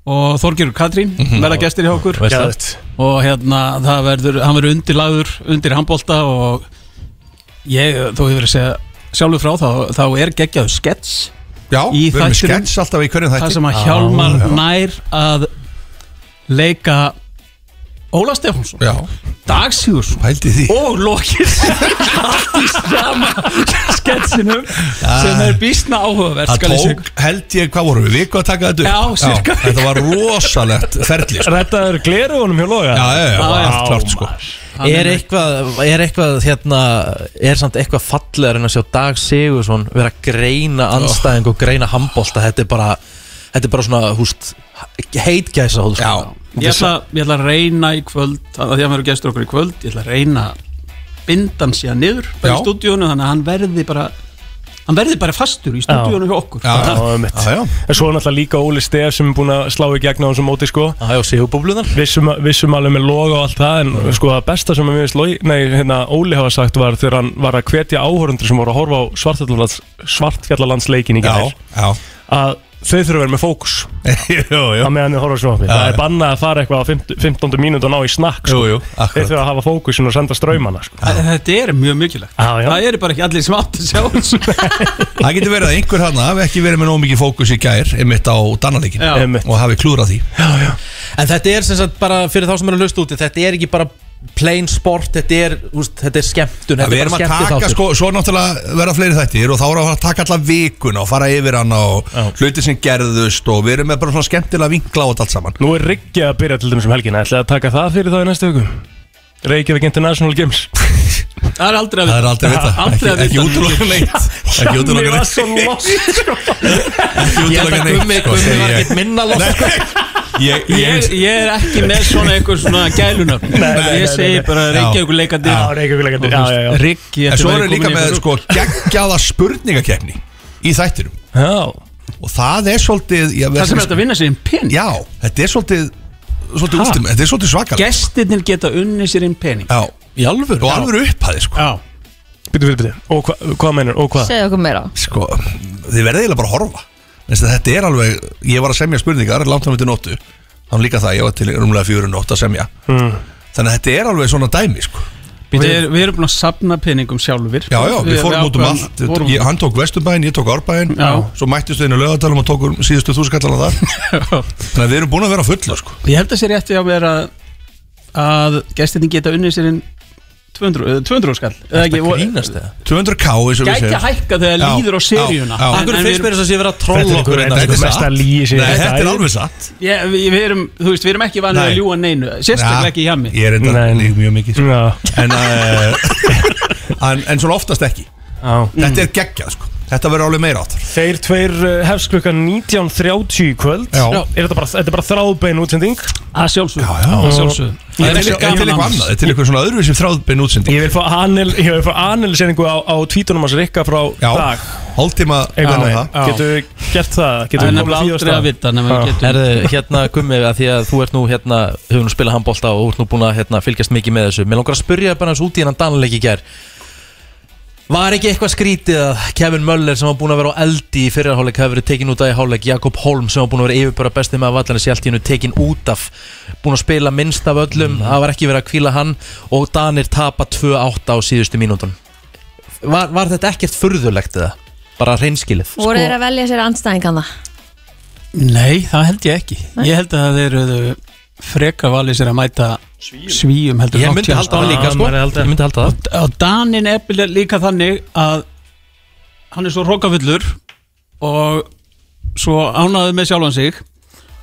og Þorgjörgur Katrín verða gestir hjá okkur. Og hérna það verður, hann verður undirlagður undir handbólta og ég, þú hefur verið að segja sjálfur frá þá, þá er geggjaður skets Já, í við erum skets alltaf í hverjum þætti. Það sem að Já, Hjálmar já. nær að leika Óla Stefánsson Já, Dagsjúrsson pældi því. Og Lokir allt í sama sketsinum sem er býstna áhugavert Það skal ég segja. Tók, held ég, hvað vorum við, viku að taka þetta upp? Já, cirka. Þetta var rosalegt ferli sko. Rettaður glerugunum hjá Loga? Já, já, já, Já, já. allt klart sko. Er eitthvað, er eitthvað hérna, er samt eitthvað fallegar en að sjá Dag Sigursson vera að greina anstæðing og greina handbólta þetta er bara, þetta er bara svona, húst heitgæsa hóð Já, ég ætla, ég ætla að reyna í kvöld að því að hann verður gestur okkur í kvöld ég ætla að reyna að binda hann síðan niður bara í Já. stúdíónu þannig að hann verði bara hann verði bara fastur í stúdíónu hjá okkur. Já, Já, einmitt. já, já. En svo er náttúrulega líka Óli Stef sem er búin að slá í gegn á þessum móti sko. Já, Sigurbúblunar Vissum, vissum alveg með loga og allt það En sko það besta sem mér finnst Logi- nei, hérna, Óli hafa sagt var Þegar hann var að hvetja áhörundur sem voru að horfa á Svartfjallalands, Svartfjallalandsleikin í Já, gær já. Að þau þurfa að vera með fókus Að meðan þið horfa á sjónvarpið. Það er bannað að fara eitthvað á 15 15. mínútu og ná í snakk sko. Jú, jú, Þeir akkurat þurfa að hafa fókusin og senda ströymana sko. Þetta er mjög mikilvægt Já, já. það eru bara ekki allir sem átt að sjá þessu Það getur verið að einhver hann hafi ekki verið með nóg mikið fókus í gær einmitt á Dannaleikin Já. Einmitt. og hafi klúrað því En þetta er sem sagt bara fyrir þá sem eru að lusta úti Þetta er ekki bara plain sport Þetta er, úst, þetta er skemmtun Við Þetta er erum bara að taka sko, svo náttúrulega verða fleiri þættir og þá erum við að taka alla vikuna og fara yfir hana og hluti sem gerðust og við erum með bara svona skemmtilega vinkla á þetta allt saman. Nú er Riggi að byrja til dæmis um helgina. Ætlaði að taka það fyrir þá í næstu viku? Reykjavík International Games. Það er aldrei að Það er aldrei að vita. Aldrei að Ekki, ekki vita. útlöka neitt Ekki var neitt. svo lost sko. Ég held að Gummi, sko, Gummi var ekkert minna loft sko. Ég, Ég, ég, er ekki með svona einhver svona nei, Ég segi bara Reykjavík leikandi Reykjavík leikandi En svo er líka með sko geggjaða spurningakeppni í þættinum. Já, og það er svolítið Það sem er að vinna sér inn pening. Já, þetta er svolítið þetta er svolítið svakar Gestirnir geta unni sér inn pening. Já, Í alvöru? Og alveg upphæði sko. Já. Byrju, byrju, byrju Og hva, hvað meinar, og hvað? Segðu okkur meira. Sko Þið verðið eiginlega bara að horfa Þetta er alveg, ég var að semja spurningar langt á myndi nóttu, þannig líka það ég var til rúmlega fjörun nótt að semja Mm. Þannig að þetta er alveg svona dæmi sko. Við, við erum búin að sapna peningum sjálfur Já, já, við fórum út um allt fórum- ég, Hann tók Vesturbæinn, ég tók Árbæinn Já. Svo mættist við inn á lögadalum og tókum síðustu þúskallana þar Þannig að við erum búin að vera fullu sko. Ég held að sér rétti á að að gestirni geta unni sér inn 200, eh, 200 skall. Eða ekki, Það grínast eða? 200k eins og við gæti segjum. að hækka þegar Já, líður á seríuna. Já, já. Akkur finnst mér þess að sé vera að trolla okkur hérna, þetta er sko. mesta líi sem Nei, ég þetta er alveg satt. Já, við, við erum, þú veist, við erum ekki vanið Nei. að ljúa neinu Sérstaklega ekki hjá mig Ég er enda Nei. líka mjög mikið sko. Já, en, uh, en, en svona oftast ekki. Já. Þetta er geggjað sko. Þetta verður alveg meira áttur Þeir tveir uh, hefst klukkan 19.30 í kvöld. Já. Er þetta bara, þetta er bara þráðbein útsending? Að sjálfsög Já, já. Að sjálfsög Það er til ekki eitthvað annað, er til eitthvað svona öðruvísi þráðbein útsending. Ég vil fá anil, ég vil fá anilsendingu á, á tvítunum hans Rikka frá Já, dag. Hálftíma með það það Getur við gert það? Það Getur er við nefnilega komið því á aldrei að stað? vita nema við Já. getum. Herðu, hérna Gummi, að því að þú ert nú hérna, hefur nú spilað handbólta og þú ert nú búin að hérna, fylgjast mikið með þessu. Mér langar að spyrja bara hans út í hennan danleik í gær Var ekki eitthvað skrítið að Kevin Möller sem var búin að vera á eldi í fyrirháleik hefur verið tekin út af í háleik Jakob Holm sem var búin að vera yfirbara bestið með að vallarni sé allt í hennu tekin út af búin að spila minnst af öllum það var ekki verið að kvíla hann og Danir tapa 2-8 á síðustu mínúton var, var þetta ekkert furðulegt eða? Bara reynskilið Voru þeir að velja sér andstæðingana? Nei, það held ég ekki. Ég held að þeir eru frekar valið sér að mæta svíum. Heldur Ég myndi halda það líka sko. Ég myndi halda það. Og, og Danin er líka þannig að hann er svo rókafullur og svo ánaður með sjálfan sig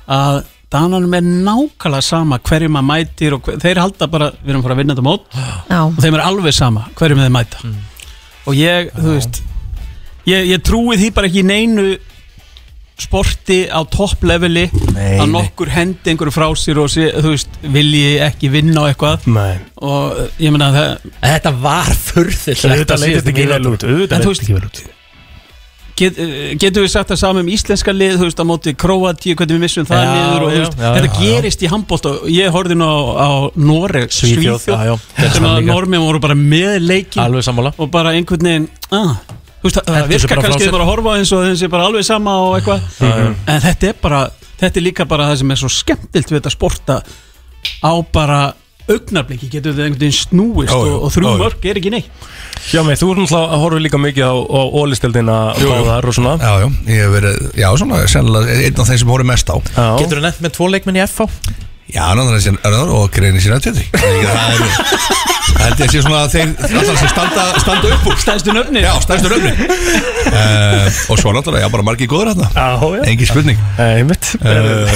að Dananum er nákvæmlega sama hverjum maður mætir og hver, þeir halda bara, við erum að fara að vinna þetta mót Já, og þeim er alveg sama hverjum þeir mæta. Og ég, þú veist ég, ég trúi því bara ekki í neinu sporti á toppleveli að nokkur hendi einhverju frá sér og sé, þú veist, vilji ekki vinna á eitthvað. Nei. Og ég meina það Þetta var furðilegt Auðvitað leitist ekki vel út En þú út. Get, getum við sagt það saman um íslenska lið þú veist á móti Króatíu, hvernig við missum það Já, niður og já, veist, já, þetta já, gerist í handbólt og ég horfði nú á, á Noreg, Svíþjóð, Þetta að líka. normin voru bara með leikin Alveg sammála. og bara einhvern veginn ah, þú veist, það virkar kannski bara að horfa eins og þeim sé bara alveg sama og eitthvað. En þetta er bara, þetta er líka bara það sem er svo skemmtilt við þetta sporta á bara augnabliki getur þið einhvern veginn snúist Ó, og, og þrjú mörg er ekki neitt. Já, með þú erum náttúrulega að horfa líka mikið á, á ólisteldina báðar og svona. Já, já, ég hef verið, já, svona, sennilega einn af þeim sem horfið mest á. Já. Getur þú nefnt með tvo leikmenn í FH? Já, náttúrulega sem Örður og Greini sína tjöti. Það er, það held ég að sé svona að þeir alltaf sem standa, standa upp úr. Stæðstu nöfni Já, stærstu röfni uh, Og svo náttúrulega, já, bara margir góður hérna Já, já. Engi spurning. Einmitt. Uh,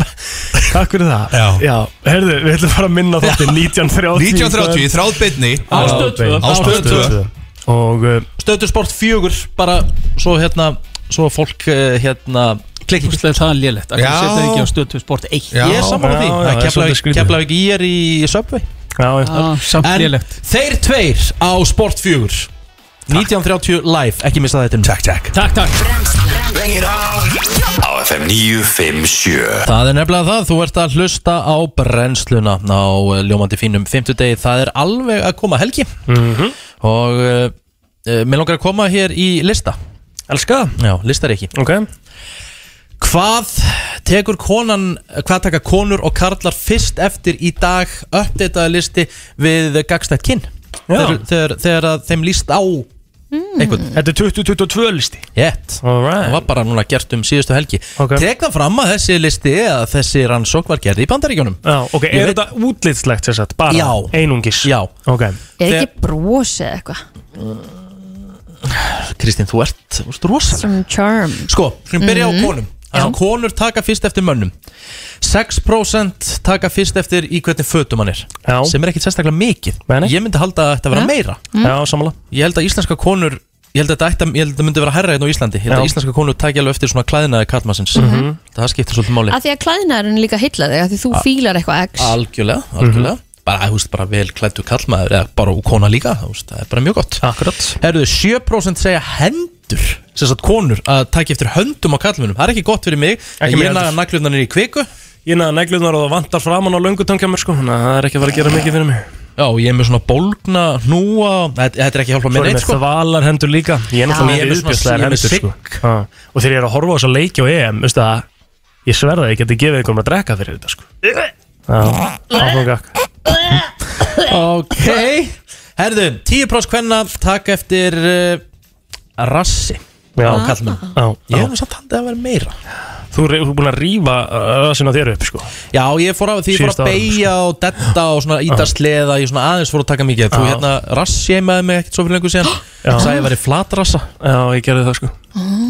Takk fyrir það. Já. já Herðu, við ætlum bara að minna þátti 1930 1930 í þráðbeinni Á Stöð tvö. Á Stöð tvö. Og Stöðusport fjögur bara svo hérna svo fólk hérna klikki það er lélegt. Að Já. setja það ekki á stöðtu sport 1 Já. Ég er saman á því. já, Það það er keflaði ekki í er í Subway. Ah, Samt En lélegt. þeir tveir á Sport fjögur. 1930 live, ekki missa þetta Takk, takk. Takk, takk. Bring it on. Á FM 957 Það er nefnilega það, þú ert að hlusta á brennsluna á eh, ljómandi fínum 50 degi, það er alveg að koma helgi. Mhm. og uh, uh, mér langar að koma hér í lista. Elska. Það Já, listar ekki. Ok Hvað tekur konan, hvað taka konur og karlar fyrst eftir í dag? Uppdataði listi við gagstætt kinn þegar, þegar, þegar að þeim líst á einhvern. Þetta er 2022 listi. Jett Það var bara núna gert um síðustu helgi. Ok. Tek það fram að þessi listi að þessi rannsók var gerð í bandaríkjónum Já, ok, Ég er veit- þetta útlitslegt sér satt? Bara Já. einungis? Já. Ok. Er ekki brosi eða eitthvað? Kristín, þú ert, þú ert rosalega Some charm. Sko, hlum byrja Mhm. á konum Það sem konur taka fyrst eftir mönnum. 6% taka fyrst eftir í hvernig fötum hann er Já. sem er ekkit sérstaklega mikið. Nei. Ég myndi halda að þetta vera Ja. meira. Já, samanlega Ég held að íslenska konur Ég held að þetta, ætti, ég held að þetta myndi vera herra hérna á Íslandi. Ég held Já. að íslenska konur taki alveg eftir svona klæðinaði kallmannsins Það skiptir svolítið máli. Að því að klæðinæðurinn líka heilla þig að því þú fílar eitthvað x. Algjörlega, algjörlega. Bara, þú veist, bara vel klættu kallmaður eða bara og kona líka, þú veist, það er bara mjög gott. Akkurat. Herðu, 7% segja hendur sagt konur að taka eftir höndum á kallmunum Það er ekki gott fyrir mig Ekki Ég naga heldur. naglunarnir í kviku. Ég naða neglunar og það vantar framan á löngutangjamur sko Þannig að það er ekki að fara að gera mikið fyrir mig. Já, og ég er með svona bólgna hnúa. Þetta, er ekki hjálpa Svo með er neitt með sko. þvalar hendur líka. Ég er náttúrulega er með með er með hendur sko. Já. Og þegar ég er að horfa á þessa leiki á EM Veistu það, ég sverða að ég geti gefið einhverjum að drekka fyrir þetta sko. Já, Ok. Herðu, 10% hvenna taka eftir uh, rassi Já, já, Ég hef samt haldið að vera meira. Þú er búin að rífa rassina þér upp sko. Já, ég fór að, því ég fór að beigja og detta og svona íta sleða Ég svona aðeins fór að taka mikið. Þú hérna rassjeimaði mig ekkert svo fyrir lengur síðan. Já. Sagði ég væri flatrassa. Já, ég gerði það sko.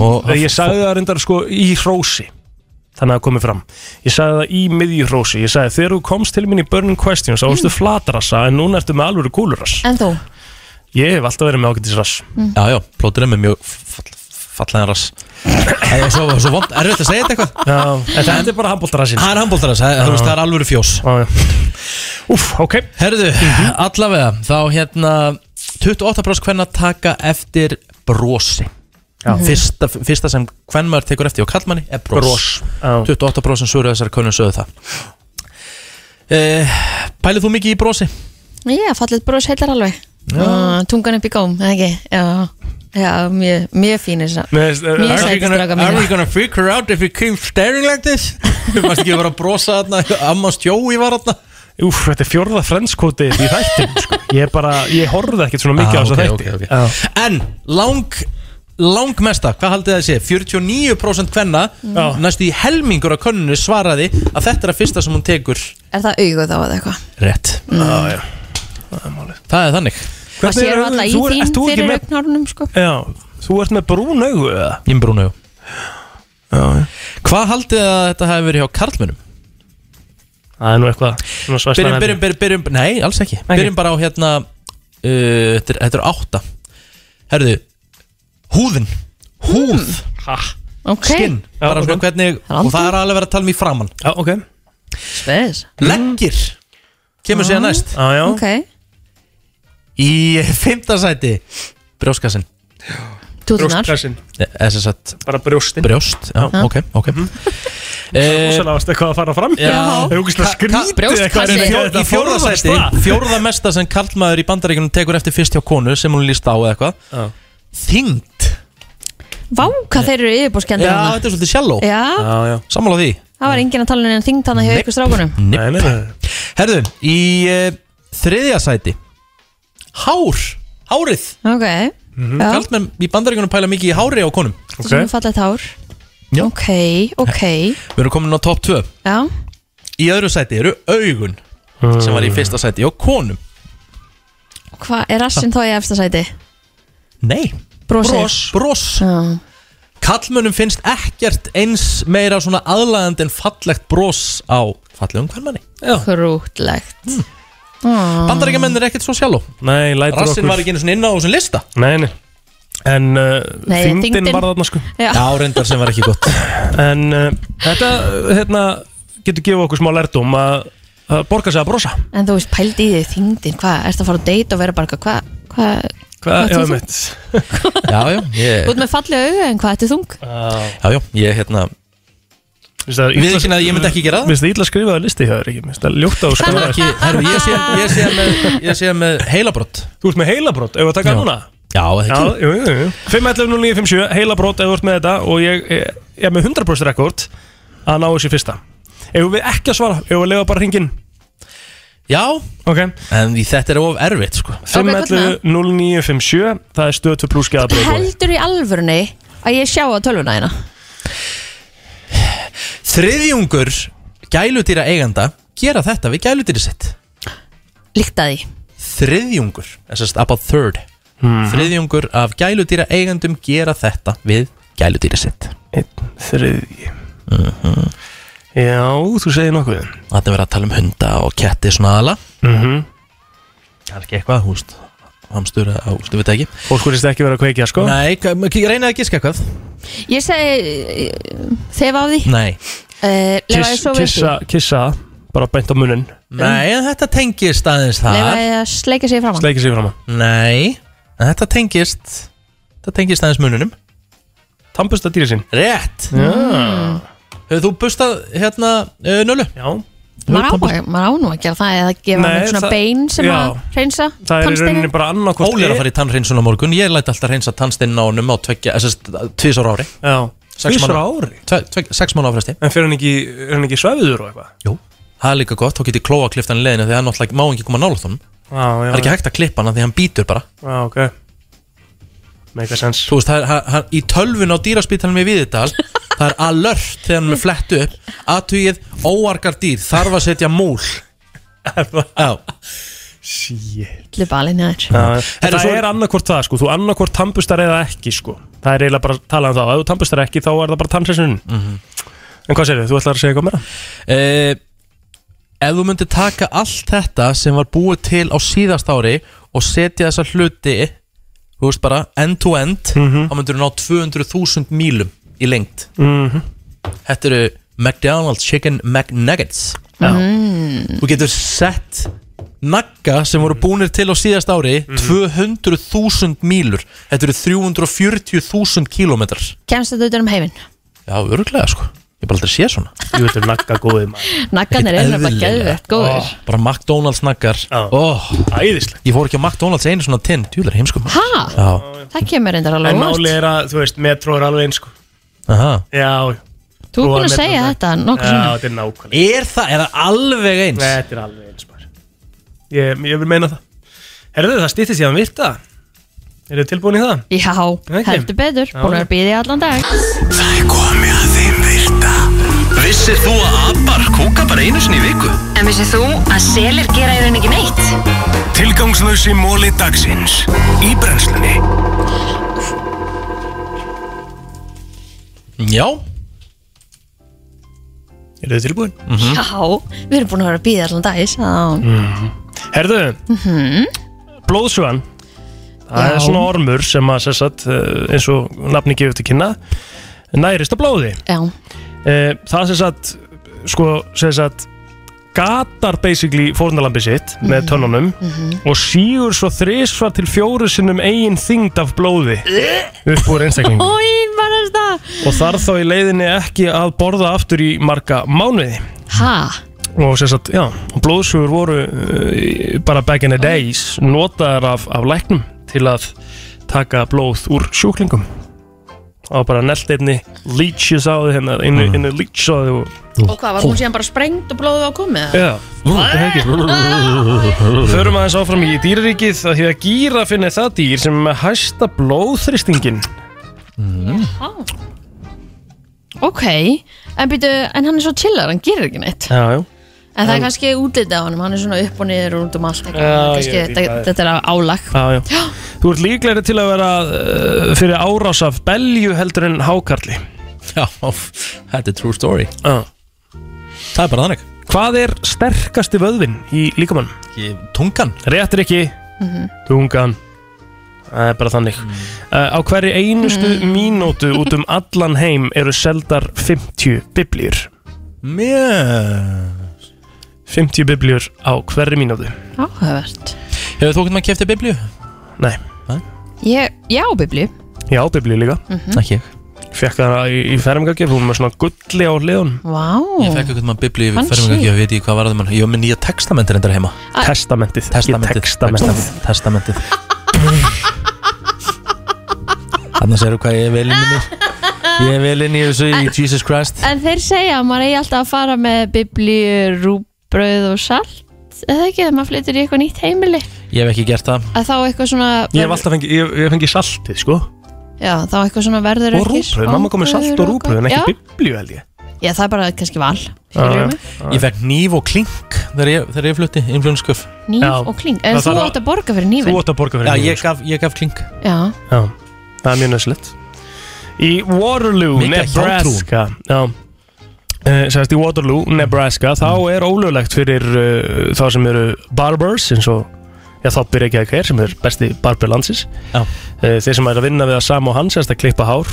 Og Ég sagði það reyndar sko í hrósi. Þannig að það komið fram. Ég sagði það í miðju hrósi. Ég sagði þegar þú komst til mín í Burning Questions þá varstu flatrassa Já, já, fallega rass. Það er svo, svo vond, erfitt að segja þetta eitthvað. Já, en þetta er bara handbóltarassin Það er handbóltarass, það, þú veist, það er alvöru fjós. Úf, ok. Herðu, allavega, þá hérna 28% hvenna taka eftir brosi. Já. fyrsta, fyrsta sem hvern maður tekur eftir og kallmanni er bros, Bros, já. 28% svöru þessari konun sögðu það. Uh, Pælið þú mikið í brosi? Já, fallið bros heilar alveg. Uh, Tungan upp í góm, eða ekki? Já, já mjög, mjög fín þess að Mér finnst, uh, Mjög Are sæt we gonna- strákar Are we gonna freak her out if we keep staring like this? Þú varst ekki að vera að brosa þarna Amma stjói var þarna Úf, þetta er fjórða frendskóti í þættin sko. Ég er bara, ég horfði ekkert svona mikið á Ah, þessa ok, þætti ok, ok. Já. En lang langmesta, hvað haldið það sé 49% hvenna Já. næstu í helmingur af könnunu svaraði að þetta er að fyrsta sem hún tekur Er það auguð þá eða eitthvað? rétt Já, já. það er þannig Það séu alltaf í þín fyrir augnárunum sko. Já, þú ert með brún augu eða? ég er brúnu Já, já. hvað haldið að þetta hefði verið hjá karlmönum Það er nú eitthvað svona svæstan byrjum, byrjum, byrjum, byrjum, nei, alls ekki. Byrjum bara á hérna uh, þetta, er, þetta er átta. Herðu, húðin. Húð, Ha, Ok, skinn. Bara ok. svona hvernig, Það er og það er alveg verið að tala um í framann já, ok. Spes. Leggir. Kemur síðan næst. Já, já. Ok, í fymtasæti brjóskassin tútunar Brjóstkassin, þess að bara brjóstin brjóst, já, ok, ok. Eh, Rósalega varst eitthvað að fara fram. Já. Það er Ka- ka- skrítið brjóstkassi. eitthvað að að Fjó, í fjórðasæti fjórða sem karlmaður í bandaríkunum tekur eftir fyrst hjá konu sem hún líst á eða eitthvað. Já. þyngd. Vá, hvað þeir eru já, hana þetta er svolítið shallow. Já, Já, já. Sammála því. Það var enginn að tala um þingd hana hjá ykkur strákunum. Nei, nei, nei Herðu, í uh, þriðja sæti Hár, hárið. Ok, mm Já. Kallmenn í bandaríkunum pæla mikið í hári á konum. Sem er fallegt hár. Já. Ok, ok. Við erum komin á topp 2 Já, Í öðru sæti eru augun sem var í fyrsta sæti og konum. Hvað er rassin þá í efsta sæti? Nei. Brosið. Bros, bros. Kallmönnum finnst ekkert eins meira svona aðlægandi en fallegt bros á fallegum hvernmanni Krútlegt. Mm. Ah. Bandaríkjamenn er ekkert svo sjálf Nei, lætur Rassin var ekki einu svona inn á þessum lista. Nei, nei. En uh, Nei, þyngdin þyngdin. var þarna sko. Já. Reyndar sem var ekki gott. En uh, þetta hérna, getur gefið okkur smá lærdum að, að borga sig að brosa. En þú veist, pældi í því þingdin Hvað, ertu að fara á date og vera bara eitthvað, Hvað, hvað Hvað, ert já, þú mitt Já, já, ég, Út með fallega auga en hvað, ertu þung? já, já, ég hérna Við ekki að ég myndi ekki gera það. Mér finnst það ítla að skrifa það listi hjá þér ekki? Mér finnst það ljótt á að Það. skrifa er herru, ég sé, ég sé með, ég sé með heilabrott Þú ert með heilabrott, ef við taka Já. núna? Já, það Já, ekki jú, jú, jú 5.11.09.57, heilabrott ef þú ert með þetta og ég er með 100% rekord að ná þessi fyrsta. Ef við ekki að svara, ef við lega bara hringin Já, en því þetta er of erfitt, sko. 5.11.09.57 Það er stöð 2 pluss geðabrið Heldur í alvörunni að ég sjá á tölvuna hérna Þriðjungur gæludýra eiganda gera þetta við gæludýri sitt. Líkt að því. Þriðjungur, þess að about third. Þriðjungur af gæludýra eigandum gera þetta við gæludýri sitt. Einn þriðji. Já, þú segir nokkuð Þetta er verið að tala um hunda og ketti svona aðala mm Kannski eitthvað, húst Hamstur, húst, við veit það ekki? Fólk verðist ekki vera að kveikja, sko. Nei, reynaði að giska eitthvað. Ég segi Þefa á því. Nei. Uh, ég Kiss, kissa, kissa, bara beint á munnin Nei, en þetta tengist aðeins þar. Lefa ég að sleika sig fram á Sleikir sig fram á Nei, en þetta tengist Þetta tengist aðeins mununum Tampusta dýri sín. Rétt. Já, Hefur þú bustað hérna uh, nölu? já Maður á, maður á nú að gera það eða gefa hann svona það- bein sem já. að hreinsa Það er í rauninni bara annarkvort Óli er að fara í tannhreinsun á morgun. Ég læti alltaf hreinsa tannsteinn á honum á tveggja Tvísar ári. Mánaða- ári? Tve- tve- Sex mánu áfresti En fyrir hann ekki, er hann ekki svefiður og eitthvað? Jú. Það er líka gott, þá get ég klóa kliftan Því að hann náttúrulega má ekki koma nála já Það er ekki hægt að klippa hann af Því hann býtur bara. Já, ok. Make a sense Þú veist, það er, hann, hann, í tölvun á dýraspítalum í Viðidal Það er alert þegar hann er flett upp Aðtugið óargar dýr Þarf að setja Já, Herru, Það svo- er annarkvort það sko, þú annarkvort tampustar eða ekki sko. Það er eiginlega bara að tala um það, ef þú tampustar ekki þá er það bara tannsinsun Mhm. En hvað segir þú, ætlar að segja eitthvað meira? eh, Ef þú myndir taka allt þetta sem var búið til á síðast ári og setja þessa hluti þú veist bara end to end þá myndir þú ná 200.000 mílum í lengt Mhm. Þetta eru McDonald's Chicken McNuggets. Mm. Þú getur sett nagga sem voru búnir til á síðast ári 200.000 mílur. Þetta eru 340.000 kílómetrar. Kemst þetta utan um heiminn? Já, öruglega sko Ég bara aldrei séð svona. Ég veit um nagga góðið maður. Naggarnir eru bara Eðlilega. geðvett góður Bara McDonalds naggar. Oh, Æðislega Ég fór ekki á McDonalds einu svona tinn. Djúlar heimskum Ha? Já. Það kemur reyndar alveg En óvart. máli er að, þú veist, metro er alveg eins sko. Aha. Já. Þú er búin að Metro segja er- þetta nokkuð Já, svona þetta er nákvæmlega. Er það, er það alveg eins? Nei, Þetta er alveg eins maður. Ég, ég vil meina það. Herðu, það stýttist ég að virta Er þið tilbúin í það? Já, heldur betur. Já. Búin að býði allan dag. Það er komið Vissir þú að abar kúka bara einu sinni í viku? En vissið þú að selir gera í raun ekki neitt? Tilgangslösi móli dagsins Í brennslunni Já Er þið tilbúin? Já, við erum búin að vera að býði allan dag Já, Herðu, Mhm. blóðsugan Það Já. er svona ormur sem að sagt, eh, eins og nafni gefur til kynna nærist á blóði já, Eh, Það sem sagt sko, sem sagt gatar basically fórnalambi sitt með tönnunum og sígur svo þrisvar til fjóru sinnum eigin þyngd af blóði upp úr einstaklingum. Óin, barasta og þarf þá í leiðinni ekki að borða aftur í marga mánuði. Ha? og sem sagt, já, blóðsugur voru uh, bara back in the days notaðar af, af læknum til að taka blóð úr sjúklingum og bara nelt einni leeches á þið hérna, einu, Mm. einu leech á þið og Og hvað, var hún síðan bara sprengt og blóðið á komið? Já, það er ekki? Förum aðeins áfram í dýraríkið að því að gírafinn er það dýr sem er með hæsta blóðþristingin Já. Ok, en býtu, en hann er svo chillar, hann gerir ekki neitt. Já, já En það er kannski útlitið á honum, hann er svona upp og niður og út um allt. Kannski, þetta, er. þetta er álag. Já, já. Þú ert líklegri til að vera uh, fyrir árás af belju heldur en hákarli. Já, þetta er true story. Já. Það er bara þannig. Hvað er sterkasti vöðvin í líkamann? Tungan. Réttir ekki Mhm. Tungan. Það er bara þannig. Uh, Á hverju einustu Mm. mínútu út um allan heim eru seldar 50 biblíur. Mjög 50 biblíur á hverju mínútu. Áhugavert. Hefur þú ekkert maður kæftið biblíu? Nei. Ég, já, biblíu. Já, biblíu líka. Mhm. Ekki ég. Fekk það í, í fermingagjöf, hún með svona gulli á hliðun Vá. Ég fekk ekkert maður biblíu Fancy. fyrir mig ekki, ég veit ekki hvað var það mann Ég var með nýja testamentir endar heima. Æ. Testamentið. Testamentið. Testamentið. Testamentið. Þannig að hvað ég er vel inn í mér. Ég er vel inn í þessu í Jesus Christ. En þeir segja að maður eigi alltaf að fara með biblíu, rúbröð og salt eða ekki, þegar maður flyttur í eitthvað nýtt heimili? Ég hef ekki gert það. Að þá eitthvað svona Ég hef alltaf fengið, ég, ég hef fengið saltið, sko. Já, þá eitthvað svona verður Og ekki rúbröð, mamma kom með salt og rúbröð en ekki Já. biblíu held ég. Já, það er bara kannski val Já, skilurðu já. mig? Ég fekk nýf og klink þegar ég, þegar ég flutti Influenskuf Nýf Já. og kling En Það þú þarf að- átt að borga fyrir nýfin Þú átt að borga fyrir Já, ég gaf, ég gaf klink. Já, Já, það er mjög nöðslegt Í Waterloo, Mikið af Nebraska. Já Sérst í Waterloo, Nebraska Þá er ólöglegt fyrir uh, þá sem eru barbers eins og Já, þá byrja ekki að hver sem er besti barber landsins. Uh, Þeir sem er að vinna við að Sam og hans Sérst að klippa hár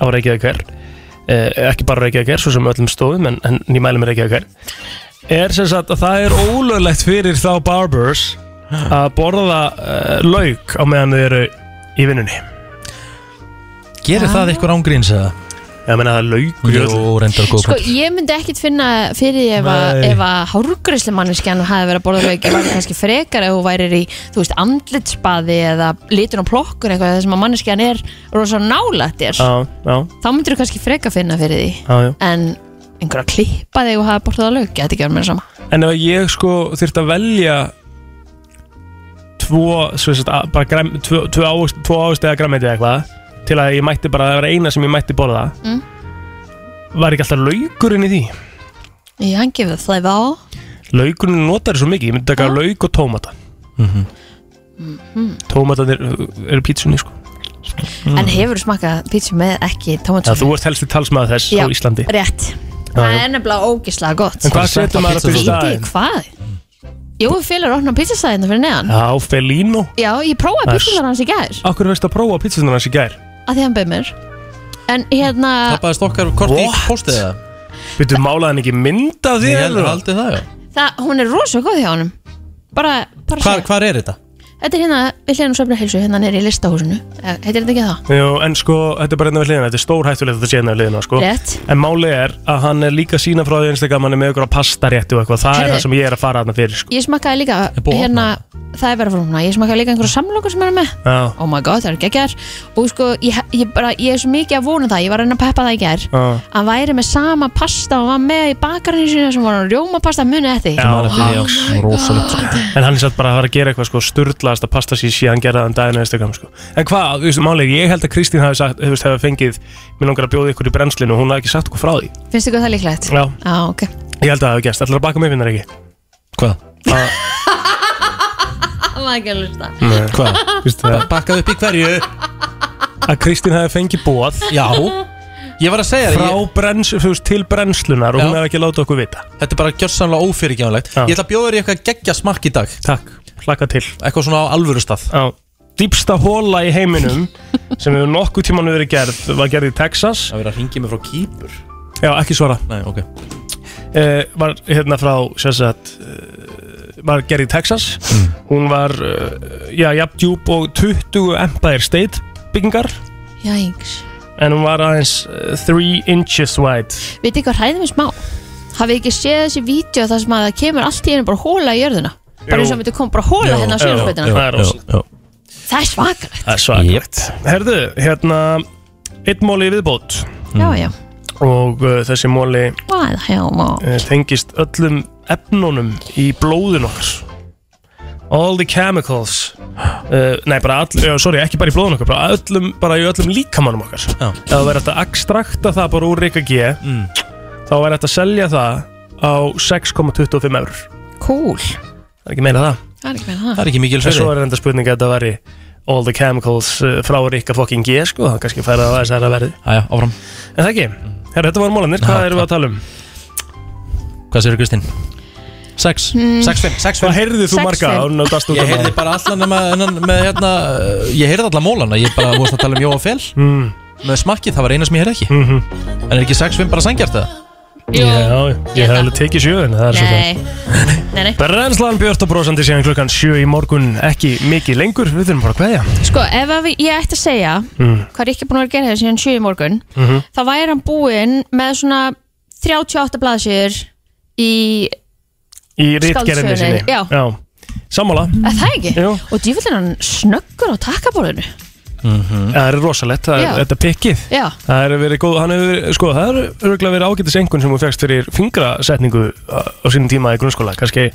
á Reykjavík hver uh, Ekki bara Reykjavík hver, svo sem öllum stóðum En, en ég mæli með Reykjavík hver Er sem sagt að það er ólöglegt fyrir þá barbers Að borða uh, lauk á meðan þau eru í vinnunni. Gerir það eitthvað ángríns eða? Ég meina það laukur Jú, reyndar góð sko ég myndi ekkit finna fyrir því ef að, Nei. ef að hárgræslu manneskjan hafi verið að borða lauk væri kannski frekar ef þú værir í þú veist, andlitsbaði eða litur á plokkun eitthvað þar sem að manneskjan er rosa nálægt þér. Já, já, þá myndir þú kannski frekar finna fyrir því já, já. en einhver að klippa þig og hafa borðað lauk, ætti ekki vera með sama. En ef ég sko þurft að velja Tvo, svo að- bara græm, tvo, tvo, ávist, tvo ávist eða græmiti eða eitthvað Til að ég mætti bara, það var eina sem ég mætti borða. Mm. Var ekki alltaf laukurinn í því? Ég hann það á. Laukurinn notar svo mikið, ég myndi taka lauk og tómata. Mhm. Tómatarnir eru pítsunni sko. En hefur þú smakað pítsu með ekki Já, tómatsósu þú ert helsti talsmaður þess Já, á Íslandi. rétt. Já, það já. er nefnilega ógislega gott. En hvað setur maður að fyrir Veit staðinn? ég hvað? Jói félur opna pizzastæðina fyrir neðan. Já, Felino Já, ég prófaði Það er- pizzunar hans í gær. Akkur veist að prófa pítsunar hans í gær að því hann beð mér En hérna, Tappaðist okkar kort í What? postið eða? Veitu, málaði hann ekki mynd af því Ég heldur haldið það, já það, hún er rosa góð hjá honum Bara, bara Hvar, hvar er þetta? Þetta er hérna, við hljóðum söfna heilsu, hérna nýri í listahúsinu Eh, Heitir þetta ekki það? Jú, en sko, þetta er bara hérna við hliðina, þetta er stór hættulegt að þetta sé hérna við hliðina, sko. Rétt. En máli er að hann er líka sína frá því einstaklega hann er með ykkur á pastarétti og eitthvað, það Heyrðu. er það sem ég er að fara þarna fyrir, sko. Ég smakkaði líka, Er búið að hérna, það er verið frá húnna Ég smakkaði líka einhverja samlokur sem er með Já, Oh my god, það er geggjar Og sko, ég, ég, bara, ég er svo mikið að vona það Ég var að reyna að peppa það í gær já, Hann væri með sama pasta og var með í bakarinu sínu sem var rjómapasta munið eftir Já. Eftir því, já, rosalegt sko. en hann er satt bara að fara að gera eitthvað, sko, sturlaðast að pasta sér síðan gera það um daginn einstaklega, sko. En hvað, þú veist, máli, ég held að Kristín hafi sagt, þú veist, hefði fengið, mér langar að bjóða ykkur í brennslinu og hún hafi ekki sagt okkur frá því. Finnst hvað það líklegt? Já, Já, ok ég held að það hafi gæst, ætlar að baka mig finnar ekki. Hvað? Var ekki að lusta Nei, Hvað? Vistu það, Bakkað upp í hverju? að Kristín hafi fengið bóð Já Ég var að segja frá það ég, brenns, þú veist, til brennslunar og Já. hún hefði ekki látið okkur vita. Þetta er bara gjörsamlega ófyrirgefnlegt Já. Ég ætla að bjóða þér í eitthvað geggja smakk í dag Takk, hlaka til. Eitthvað svona á alvöru stað Já, dýpsta hóla í heiminum sem hefur nokkuð tíman verið gerð var gerð í Texas. Það verið að ringi mig frá Kýpur. Já, ekki svara. Nei, ok. Uh, var hérna frá sérstætt uh, var gerð í Texas. Hún var uh, já, jafn djúb og 20 Empire State byggingar. Jæks. En hún var aðeins 3 inches wide. Veit þið hvað hræðum við smá? Hafið þið ekki séð þessi vídeo þar sem að það kemur allt í einu bara hóla í jörðina Bara eins og myndi koma bara hóla hérna á sérfætina það er rosalegt. já. Það er svakalegt. Það er svakalegt. Herðu, hérna Eitt móli í viðbót. Já, já. Og uh, þessi móli uh, tengist öllum efnunum í blóðun okkar. All the chemicals uh, Nei, bara all, uh, sorry, ekki bara í blóðun okkar bara, öllum, bara í öllum líkamannum okkar. Já. Ef það verður þetta að ekstrakta það bara úr Rika G Mm. Þá verður þetta að selja það á 6,25 eurur Cool Það er ekki meina það. Það er ekki með það. Það er ekki mikil En svo er enda spurning að þetta væri All the chemicals uh, frá Rika fucking G sko, það kannski færa það að þess að verði Æja, áfram. En það ekki, Herra, þetta var mólanir, hvað erum við að tala um? Hvað séu Kristín? 6, Mm. 6, 5, 6, Hvað heyrðið þú Sex, marga Ég heyrði bara allan með, hérna Ég heyrði allan mólana Ég bara, veist að tala um Jóa Fel. Mm. Með smakkið, það var eina sem ég heyrði ekki. Mm -hmm. En er ekki 6, 5 bara sangjart það? Jú, Já, ég hef alveg tekið sjöðin Það er svo Nei, nei, nei. Brennslan Björn og brósandi síðan klukkan sjö í morgun Ekki mikið lengur, við þurfum bara að kveðja. Sko, ef að við- ég ætti að segja mm. hvað er ekki búin að vera að gera þetta síðan 7 í morgun Mm þá væri hann búinn með svona 38 blaðsjör í Í Skáldsögunni, sinni. Já. Sammála. Er það ekki? Jú. Og djúvill er hann snöggur á takkaborðinu Það er rosalegt, það er þetta pikkið. Já, Það er verið góð, hann hefur sko, það er örgulega verið ágætis engun sem þú fegst fyrir fingrasetningu á, á sínum tíma í grunnskóla. Kannski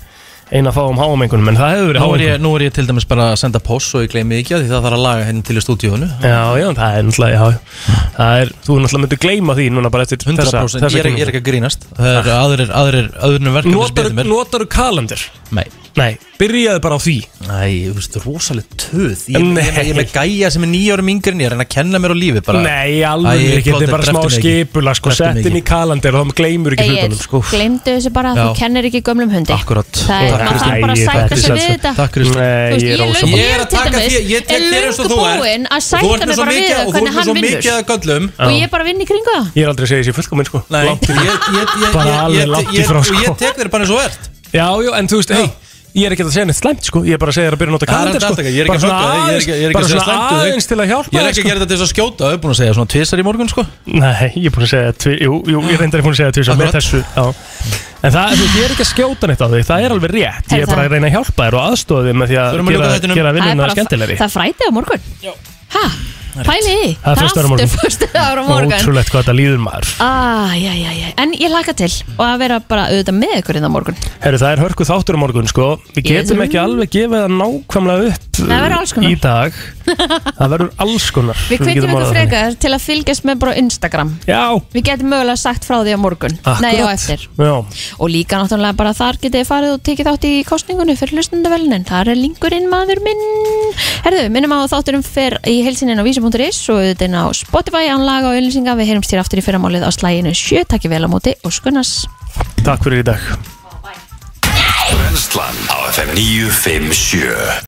eina fáum háum engunum, en það hefur verið er, ég, nú er ég til dæmis bara að senda post og ég gleymi ekki að því það þarf að laga henni til í stúdíónu Já, já, það er náttúrulega, já Það er, þú náttúrulega myndir gleyma því núna bara eftir 100% ég, er, ég er ekki að grínast. Það er aðrir, aðrir, aðrir verkefni sem betur mér. notar kalendur? Nei Nei, byrjaði bara á því Nei, þú veist, rosalega töð Ég, ég, Nei. ég, ég er með gæja sem er nýjárum yngri en ég er að reyna að kenna mér á lífi bara. Nei, Æ, alveg ekki, þetta er bara smá dreptu mig ekki. skipula sko, Dreptu mig sett inn í ekki. kalendur og þá gleymur ekki Egil, hlutunum sko. glemdu þessu bara að Já. þú kennir ekki gömlum hundi Akkurat Það er, maður þarf bara að Æ, sætta þetta er sig við sjálfsagt. þetta Takk Kristi Nei, Þú veist, ég er ég ósammála. Ég er að taka því, ég tek þér eins og þú ert búinn að Og þú sætta ert mig með svo bara við mikið- það og þú ert með svo hvernig hann mikið vinnur að göllum Og ég bara vinn í kringu það Ég er aldrei að segja þessi fullkominn sko Nei, Langt í ég, frá. ég, ég, ég, Bara ég, alveg ég, langt í ég, frá, og sko. ég tek þér bara eins og þú ert Já, já, en þú veist, hei Ég er ekki að segja neitt slæmt sko. Ég er bara að segja þér að byrja að nota Það alltaf sko. ég er ekki Bara að svona höggva þig, ég er ekki- ég er ekki Bara að segja svona slæmt við þig. aðeins til að hjálpa Ég er ekki sko. að gera þetta til þess að skjóta Ég er búin að segja svona tvisar í morgun sko? Nei, ég er búin að segja tvi, Jú, jú, ég reyndar ekki búin að segja tvisar með þessu. En það, ég er ekki að skjóta neitt á þig Það er alveg rétt. Ég er bara það. að reyna að hjálpa þér og aðstofa þig með því að gera, Það er vinnuna bara- skemmtilegri Er? Pæli Það er föstudagur á morgun. Ótrúlegt hvað þetta líður maður. Ah, já, já, já. En ég laka til og að vera bara auðvitað með ykkur inn á morgun. Herru, það er hörku þáttur á morgun, sko. Við getum ekki alveg gefið það nákvæmlega upp. Í dag. Það verður alls konar Við kveitum ykkur frekar til að fylgjast með bara Instagram. Já, Við getum mögulega sagt frá því á morgun. Nei, á Akkurat. eftir. Já. Og líka náttúrulega bara þar getið þið farið og tekið þátt í kostningunni fyrir hlustundavelnin Þar er linkurinn maður minn. Herðu, vísi.is og auðvitað inn á Spotify án laga og auðlýsinga Við heyrumst hér aftur í fyrramálið á slæginu 7 Takk vel á móti og skunnas Takk fyrir í dag. Brennslan á FM 957